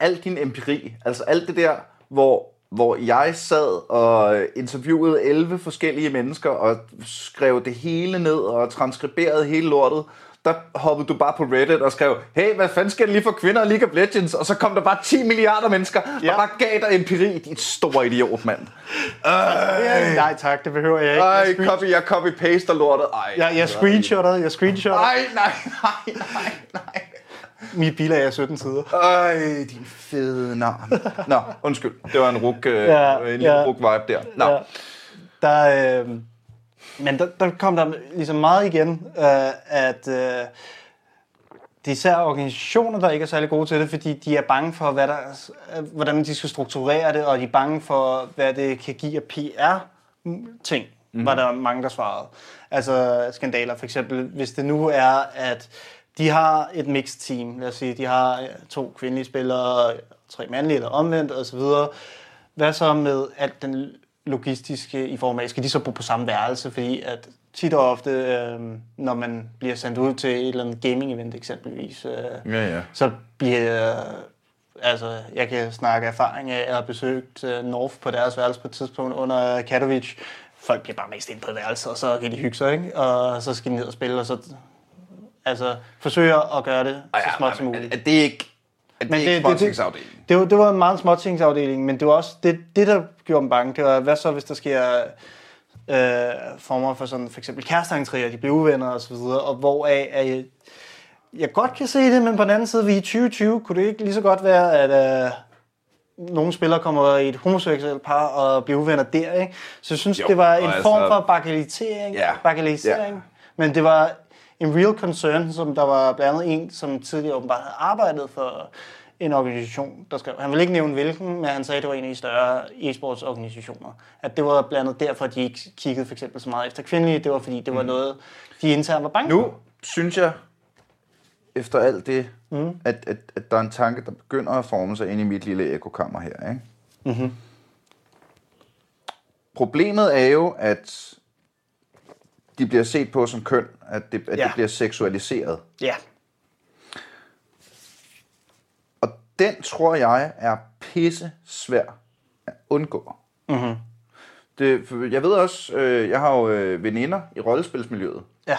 al din empiri, altså alt det der, hvor, hvor jeg sad og interviewede 11 forskellige mennesker og skrev det hele ned og transkriberede hele lortet, der hoppede du bare på Reddit og skrev, hey, hvad fanden skal det lige for kvinder i League of Legends? Og så kom der bare 10 milliarder mennesker, ja. Der bare gav dig empiri, din store idiot, mand. Ja, nej tak, det behøver jeg ikke. Ej, Jeg, screen- copy, jeg copy-paster lortet. Ej, jeg, jeg screenshottede, jeg screenshottede. Nej, nej, nej, nej, nej. Mit bilag er 17 sider. Ej, din fede navn. Nå, undskyld. Det var en ruk, øh, Ja, en lille ja. ruk vibe der. Nå. Ja. Der, øh, men der, der kom der ligesom meget igen, øh, at øh, det er især organisationer, der ikke er særlig gode til det, fordi de er bange for, hvad der, øh, hvordan de skal strukturere det, og de er bange for, hvad det kan give af PR-ting, mm-hmm. var der mange, der svarede. Altså skandaler for eksempel, hvis det nu er, at de har et mixed team, lad os sige, de har øh, to kvindelige spillere, tre mandlige eller omvendt osv., hvad så med alt den logistiske i form af, skal de så bo på samme værelse? Fordi at tit og ofte, øh, når man bliver sendt ud til et eller andet gaming-event eksempelvis, øh, Ja, ja. så bliver... Øh, altså, jeg kan snakke erfaring af, at jeg har besøgt øh, North på deres værelse på et tidspunkt under Katowice. Folk bliver bare mest ind på et værelse, og så kan de hygge sig, ikke? Og så skal de ned og spille, og så altså, forsøger at gøre det så småt som muligt. Er det ikke, er det Men ikke det- det- det-? Det var, det var en meget småtingsafdeling, men det var også det, det, der gjorde dem bange. Det var, hvad så, hvis der sker øh, former for sådan, for eksempel kæresteentréer, de bliver uvenner og så videre, og hvoraf er jeg, jeg godt kan se det, men på den anden side, vi i 2020, kunne det ikke lige så godt være, at øh, nogle spillere kommer i et homoseksuelt par og bliver uvenner der, ikke? Så jeg synes, Jo, det var en altså- form for bagatellisering, Ja, bagatellisering. ja. men det var en real concern, som der var blandt andet en, som tidligere åbenbart havde arbejdet for en organisation, der skrev. Han ville ikke nævne hvilken, men han sagde, at det var en af de større e-sports organisationer. At det var blandt andet derfor, at de ikke kiggede for eksempel så meget efter kvindelige. Det var fordi, det var noget, de internt var bange Nu synes jeg, efter alt det, mm. at, at, at der er en tanke, der begynder at forme sig ind i mit lille ekokammer her. Ikke? Mm-hmm. Problemet er jo, at de bliver set på som køn, at det, at ja. Det bliver seksualiseret. Ja, Og den tror jeg er pisse svær at undgå. Mm-hmm. Det, jeg ved også, øh, jeg har jo øh, veninder i rollespilsmiljøet, ja,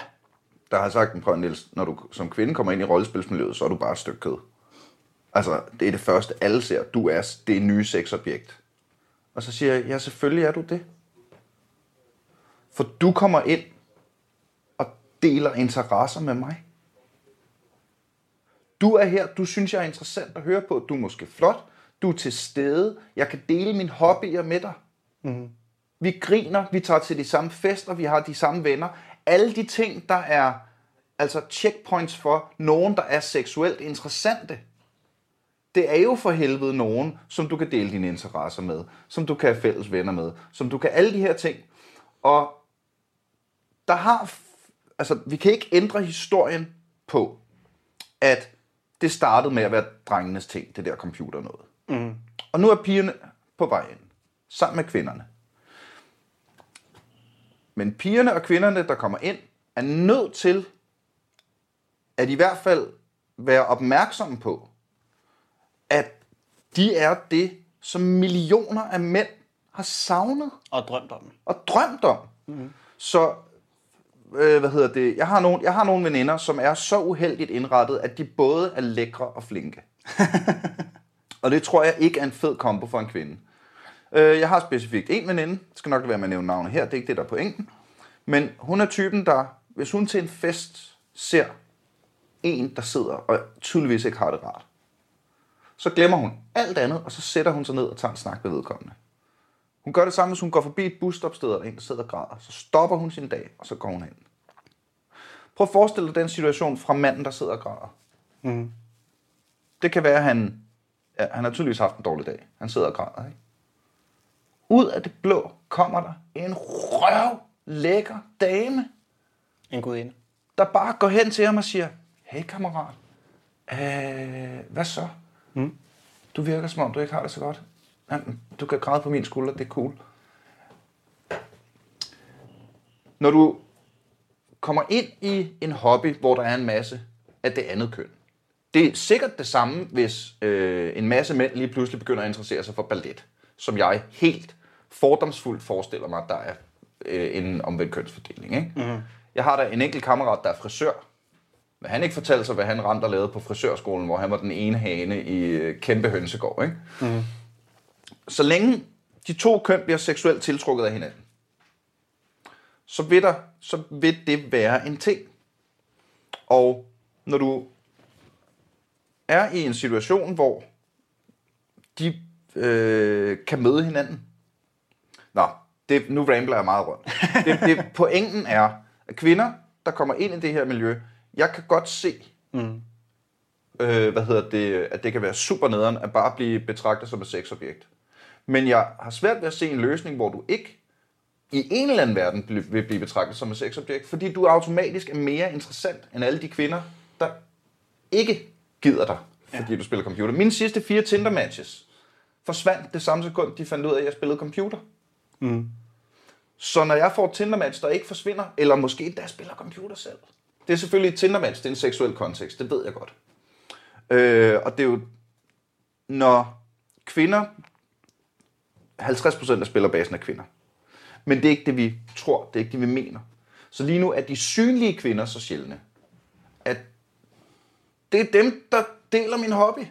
der har sagt, prøv Niels, når du som kvinde kommer ind i rollespilsmiljøet, så er du bare et stykke kød. Altså, det er det første, alle ser. Du er det nye sexobjekt. Og så siger jeg, ja, selvfølgelig er du det. For du kommer ind deler interesser med mig. Du er her, du synes, jeg er interessant at høre på. Du er måske flot, du er til stede. Jeg kan dele mine hobbyer med dig. Mm. Vi griner, vi tager til de samme fester, vi har de samme venner. Alle de ting, der er altså checkpoints for nogen, der er seksuelt interessante. Det er jo for helvede nogen, som du kan dele dine interesser med, som du kan have fælles venner med, som du kan alle de her ting. Og der har, altså vi kan ikke ændre historien på, at det startede med at være drengenes ting, det der computer noget. Mm. Og nu er pigerne på vej ind, sammen med kvinderne. Men pigerne og kvinderne, der kommer ind, er nødt til at i hvert fald være opmærksomme på, at de er det, som millioner af mænd har savnet og drømt om. og drømt om. Mm. Så, øh, hvad hedder det, jeg har, nogle, jeg har nogle veninder, som er så uheldigt indrettet, at de både er lækre og flinke. [LAUGHS] og det tror jeg ikke er en fed kombo for en kvinde. Øh, jeg har specifikt en veninde, jeg skal nok være med at nævne navnet her, det er ikke det, der er pointen. Men hun er typen, der hvis hun til en fest ser en, der sidder og tydeligvis ikke har det rart, så glemmer hun alt andet, og så sætter hun sig ned og tager en snak med vedkommende. Hun gør det samme, hvis hun går forbi et busstopsted, og der er en, der sidder og græder. Så stopper hun sin dag, og så går hun hen. Prøv at forestille dig den situation fra manden, der sidder og græder. Mm. Det kan være, at han, ja, han har tydeligvis haft en dårlig dag. Han sidder og græder, ikke? Ud af det blå kommer der en røv lækker dame, En gudinde. der bare går hen til ham og siger, hey kammerat, øh, hvad så? Mm. Du virker som om, du ikke har det så godt. Du kan græde på min skulder, det er cool. Når du kommer ind i en hobby, hvor der er en masse af det andet køn, det er sikkert det samme, hvis øh, en masse mænd lige pludselig begynder at interessere sig for ballet, som jeg helt fordomsfuldt forestiller mig, at der er øh, en omvendt kønsfordeling. Ikke? Mm. Jeg har da en enkelt kammerat, der er frisør, men han ikke fortalte sig, hvad han rent og lavede på frisørskolen, hvor han var den ene hane i øh, kæmpe hønsegård. Ikke? Mm. Så længe de to køn bliver seksuelt tiltrukket af hinanden, så vil, der, så vil det være en ting. Og når du er i en situation, hvor de øh, kan møde hinanden. Nå, det, nu rambler jeg meget rundt. Det, det, pointen er, at kvinder, der kommer ind i det her miljø, jeg kan godt se, mm. øh, hvad hedder det, at det kan være super nederen at bare blive betragtet som et sexobjekt. Men jeg har svært ved at se en løsning, hvor du ikke i en eller anden verden vil blive betragtet som et sexobjekt, fordi du automatisk er mere interessant end alle de kvinder, der ikke gider dig, fordi ja. du spiller computer. Mine sidste fire Tinder-matches forsvandt det samme sekund, de fandt ud af, at jeg spillede computer. Mm. Så når jeg får et Tinder-match, der ikke forsvinder, eller måske endda spiller computer selv, det er selvfølgelig et Tinder-match, det er en seksuel kontekst, det ved jeg godt. Øh, og det er jo, når kvinder, 50% af spillerbasen er kvinder, men det er ikke det, vi tror, det er ikke det, vi mener. Så lige nu er de synlige kvinder så sjældne, at det er dem, der deler min hobby.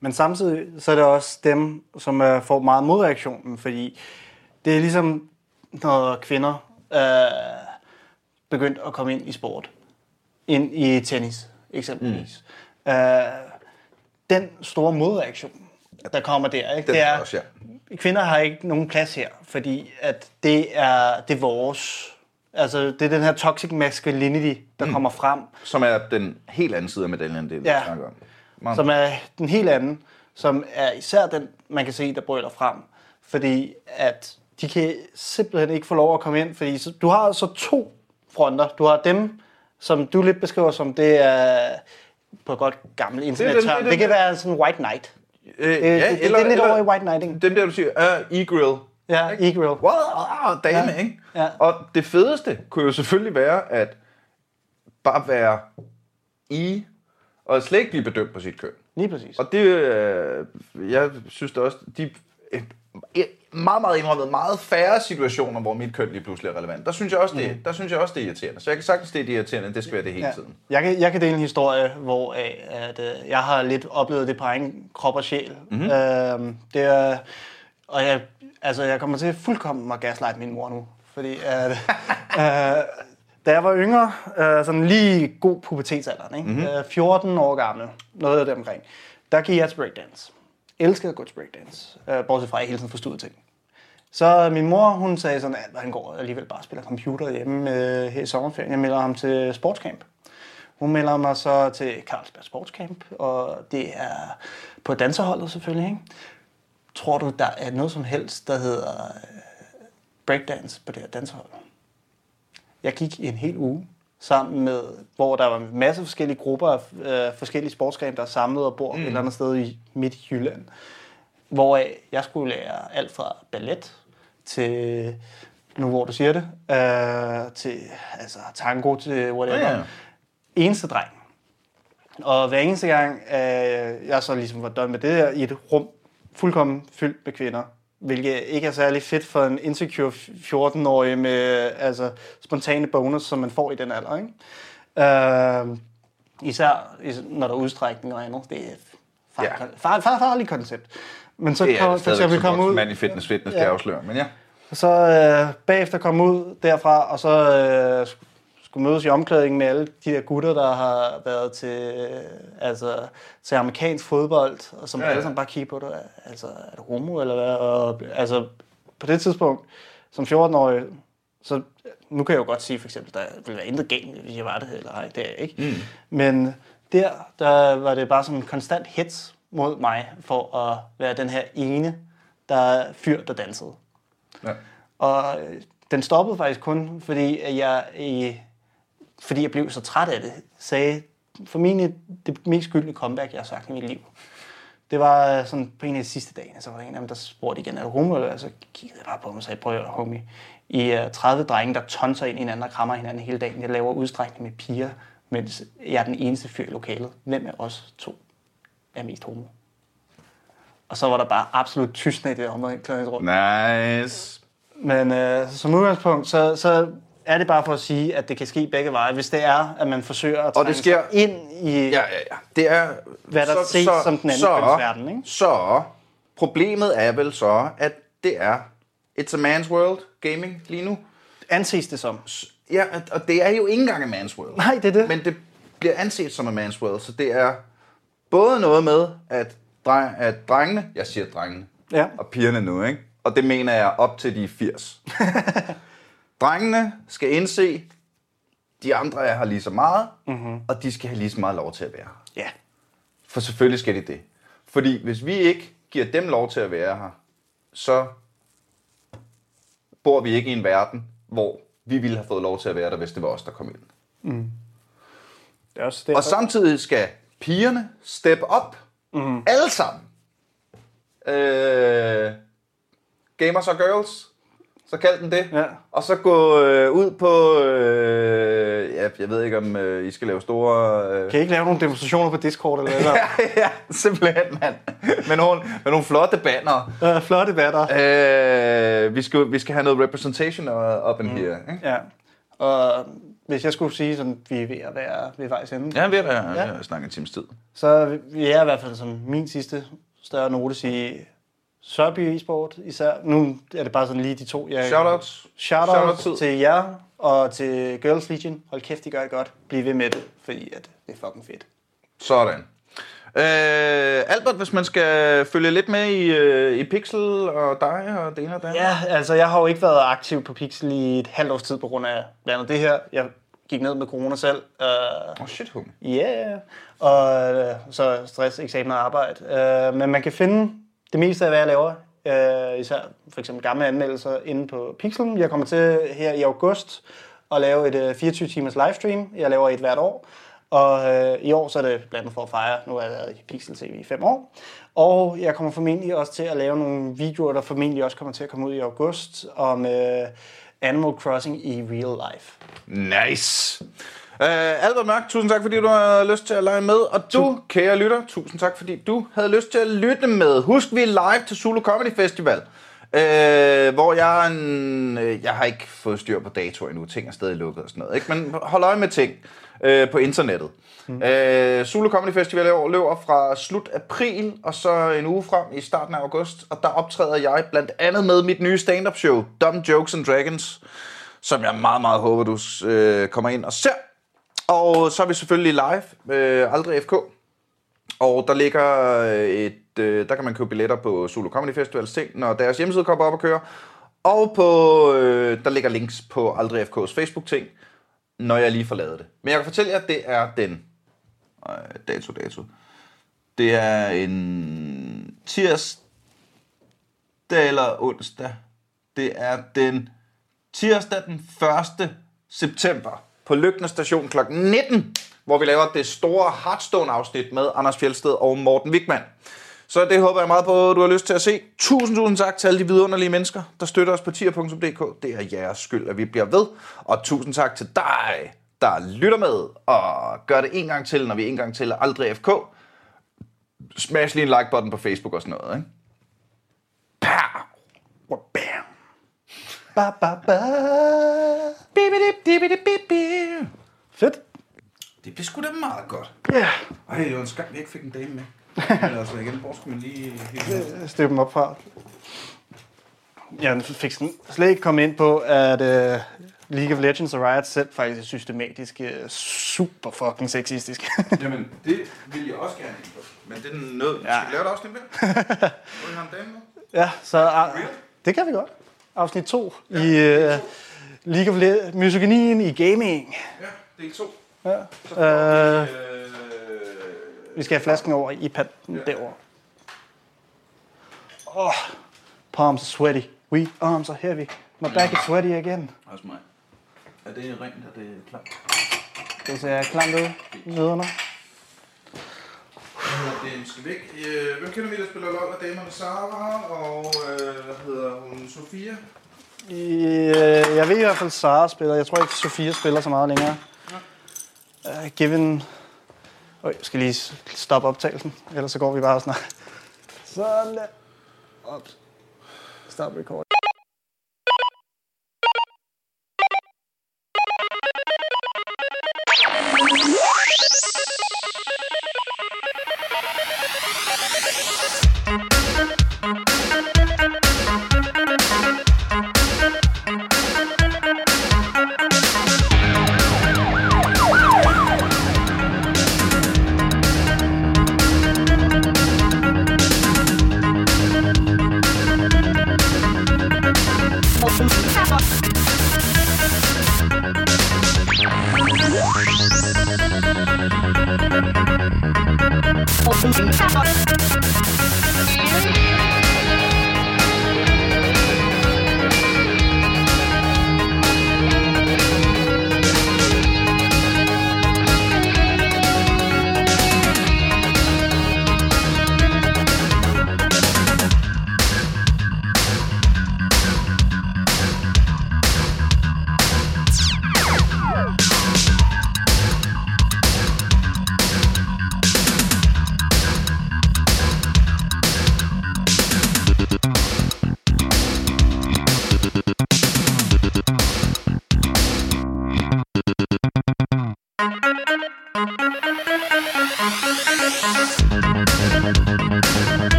Men samtidig så er det også dem, som øh, får meget modreaktionen, fordi det er ligesom, når kvinder øh, begyndt at komme ind i sport, ind i tennis eksempelvis. Mm. Øh, den store modreaktion, der kommer der, ikke? Den det er er, også, ja. kvinder har ikke nogen plads her, fordi at det er, det er vores... Altså, det er den her toxic masculinity, der mm. kommer frem, Som er den helt anden side af medaljen, det vi Ja. snakker om. Meget som er den helt anden, som er især den, man kan se, der brøler frem. Fordi at de kan simpelthen ikke få lov at komme ind, fordi så, du har så to fronter. Du har dem, som du lidt beskriver som, det er på et godt gammelt internet det- det, det- det, det, kan være sådan white knight. Øh, Det, ja, det, det, det er lidt over i white knighting. Dem der, du siger, uh, e-grill. Ja, e-grill. Wow, dame, Ja. ja. ikke? Ja. Og det fedeste kunne jo selvfølgelig være, at bare være i, og slet ikke blive bedømt på sit køn. Lige præcis. Og det, øh, jeg synes da også, de øh, meget, meget indrømmet, meget færre situationer, hvor mit køn lige pludselig er relevant. Der synes jeg også, det, der synes jeg også, det er irriterende. Så jeg kan sagtens, det er irriterende, det skal være det hele Ja. tiden. Jeg kan, jeg kan dele en historie, hvor øh, at, øh, jeg har lidt oplevet det på egen krop og sjæl. Mhm. Mm-hmm. Øh, det er, og jeg, altså, jeg kommer til fuldkommen at gaslight min mor nu. Fordi at, [LAUGHS] øh, da jeg var yngre, øh, sådan lige god pubertetsalderen, ikke? Mhm. Mm-hmm. Øh, 14 år gammel, noget af det omkring, der gik jeg til breakdance. Elskede at gå til breakdance, øh, bortset fra at jeg hele tiden forstod ting. Så min mor, hun sagde sådan, at han går alligevel bare og spiller computer hjemme øh, her i sommerferien. Jeg melder ham til sportscamp. Hun melder mig så til Carlsberg Sportscamp, og det er på danserholdet selvfølgelig. Ikke? Tror du, der er noget som helst, der hedder øh, breakdance på det her danserhold? Jeg gik i en hel uge sammen med, hvor der var en masse forskellige grupper af øh, forskellige sportsgrene, der er samlet og bor mm. et eller andet sted i midt i Jylland. Hvor jeg skulle lære alt fra ballet til, nu hvor du siger det, øh, til altså, tango, til whatever. Ja, ja. Eneste dreng. Og hver eneste gang, øh, jeg så ligesom var done med det der, i et rum fuldkommen fyldt med kvinder, hvilket ikke er særlig fedt for en insecure 14-årig med altså, spontane bonus, som man får i den alder. Ikke? Øh, især is- når der er udstrækning og andet. Det er far, Ja. far, far, farligt koncept. Men så Det er kommer det stadigvæk som ud... mand i fitness fitness Ja. kan afsløre, men ja. Så øh, bagefter kom ud derfra, og så øh, skulle mødes i omklædningen med alle de der gutter, der har været til, øh, altså, til amerikansk fodbold, og som Ja, ja, alle sammen bare kigger på det. Altså, er du homo, eller hvad? Og, altså, på det tidspunkt, som 14-årig, så nu kan jeg jo godt sige, for eksempel, der ville være intet galt, hvis jeg var det, eller ej, det er jeg ikke. Mm. Men der, der var det bare sådan en konstant hits mod mig, for at være den her ene, der er fyr, der dansede. Ja. Og øh, den stoppede faktisk kun, fordi at jeg, i, fordi jeg blev så træt af det, sagde formentlig det mest skyldende comeback, jeg har sagt i mit liv. Det var øh, sådan på en af de sidste dage, så var der en af dem, der spurgte igen, er du homo? Og så kiggede jeg bare på ham og sagde, prøv at høre, homie. I er 30 drenge, der tonser ind i hinanden og krammer hinanden hele dagen. Jeg laver udstrækning med piger, mens jeg er den eneste fyr i lokalet. Hvem af os to er mest homo? Og så var der bare absolut tystnad i det omklædningsrum. Nice. Men øh, som udgangspunkt, så, så er det bare for at sige, at det kan ske begge veje, hvis det er, at man forsøger at Og trænge det sker- sig ind i... Ja, ja, ja. Det er... Hvad der ses som den anden kønsverden, ikke? Så, problemet er vel så, at det er It's a man's world gaming lige nu. Anses det som. Ja, og det er jo ikke engang a man's world. Nej, det er det. Men det bliver anset som a man's world, så det er både noget med, at, dreng, at drengene, jeg siger drengene, Ja. og pigerne nu, ikke? Og det mener jeg op til de er 80. [LAUGHS] drengene skal indse, de andre er her lige så meget, mm-hmm. og de skal have lige så meget lov til at være her. Ja. For selvfølgelig skal de det. Fordi hvis vi ikke giver dem lov til at være her, så bor vi ikke i en verden, hvor vi ville have fået lov til at være der, hvis det var os, der kom ind. Det er også det. Og samtidig skal pigerne step op. Mm. Alle sammen. Øh, gamers og girls. Så kald den det. Ja. Og så gå øh, ud på... Øh, ja, jeg ved ikke, om øh, I skal lave store... Øh, Kan I ikke lave nogle demonstrationer på Discord eller eller? [LAUGHS] ja, simpelthen, mand. Med nogle, med nogle flotte banner. øh, flotte debatter. Øh, vi, skal, vi skal have noget representation up in mm. here. Ikke? Ja. Og hvis jeg skulle sige, sådan, vi er ved at være ved vejs ende, Ja, ved at Ja. ja. snakke en times tid. så vil jeg i hvert fald som min sidste større note sige, Sørby e-sport især. Nu er det bare sådan lige de to, jeg... Shoutouts. Shout-out Shout-out-tid. til jer og til Girls Legion. Hold kæft, de gør det godt. Bliv ved med det, fordi at det er fucking fedt. Sådan. Øh, Albert, hvis man skal følge lidt med i, øh, i Pixel og dig og det ene og det andet. Ja, altså jeg har jo ikke været aktiv på Pixel i et halvt års tid på grund af blandt andet det her. Jeg gik ned med corona selv. Uh, Åh, oh, shit, homie. Ja, yeah. og øh, så stress, eksamen og arbejde. Uh, men man kan finde det meste af, hvad jeg laver. øh, især for eksempel gamle anmeldelser inde på Pixel. Jeg kommer til her i august at lave et øh, 24 timers livestream. Jeg laver et hvert år. Og øh, i år så er det blandt andet for at fejre. Nu har jeg været i Pixel TV i fem år. Og jeg kommer formentlig også til at lave nogle videoer, der formentlig også kommer til at komme ud i august om øh, Animal Crossing i real life. Nice. Uh, Albert Mørk, tusind tak, fordi du har lyst til at lege med. Og du, kære lytter, tusind tak, fordi du havde lyst til at lytte med. Husk, vi er live til Zulu Comedy Festival. Uh, hvor jeg en, uh, jeg har ikke fået styr på datoer endnu, ting er stadig lukket og sådan noget, ikke? men hold øje med ting uh, på internettet. Mm. Uh, Zulu Comedy Festival i år løber fra slut april og så en uge frem i starten af august, og der optræder jeg blandt andet med mit nye stand-up show, Dumb Jokes and Dragons, som jeg meget, meget håber, du øh, kommer ind og ser. Og så er vi selvfølgelig live, øh, Aldrig FK. Og der ligger øh, et, øh, der kan man købe billetter på Solo Comedy Festival ting, når deres hjemmeside kommer op og kører. Og på, øh, der ligger links på Aldrig FK's Facebook-ting, når jeg lige får lavet det. Men jeg kan fortælle jer, at det er den... Øh, dato, dato. Det er en tirsdag eller onsdag. Det er den tirsdag den 1. september på Lygten Station kl. 19, hvor vi laver det store Hearthstone-afsnit med Anders Fjeldsted og Morten Wigman. Så det håber jeg meget på, at du har lyst til at se. Tusind, tusind tak til alle de vidunderlige mennesker, der støtter os på tier.dk. Det er jeres skyld, at vi bliver ved. Og tusind tak til dig, der lytter med og gør det en gang til, når vi en gang til aldrig FK. Smash lige en like-button på Facebook og sådan noget, ikke? Pow! Bam! Ba, ba, ba. Fedt. Det blev sgu da meget godt. Ja, Ej, det var en skam, vi ikke fik en dame med. Men altså igen, hvor skulle man lige... yeah. støb dem op fra. jeg fik sådan slet ikke kommet ind på, at uh, League of Legends og Riot selv faktisk er systematisk uh, super fucking sexistisk. [LAUGHS] Jamen, det vil jeg også gerne ind på. Men det er nød. Ja. Skal vi lave et afsnit mere? [LAUGHS] Hvor har en dame med? ja, så uh, det kan vi godt. Afsnit 2 i uh, League of Le- Misogynien i gaming. Ja, del 2. Ja. Uh, Øh, vi skal have flasken over i panten Ja. derovre. Oh, palms are sweaty. We arms are heavy. My back is sweaty again. også mig. Er det rent? Er det klart? Det ser klamt ud nedenunder. Det skal væk. Øh, Hvem kender vi, der spiller LoL af damerne? Sara og øh, hvad hedder hun? Sofia? Øh, Jeg ved i hvert fald, Sara spiller. Jeg tror ikke, Sofia spiller så meget længere. Uh, given... Øj, jeg skal lige stoppe optagelsen, ellers så går vi bare snart. Sådan. Ops. Stop record.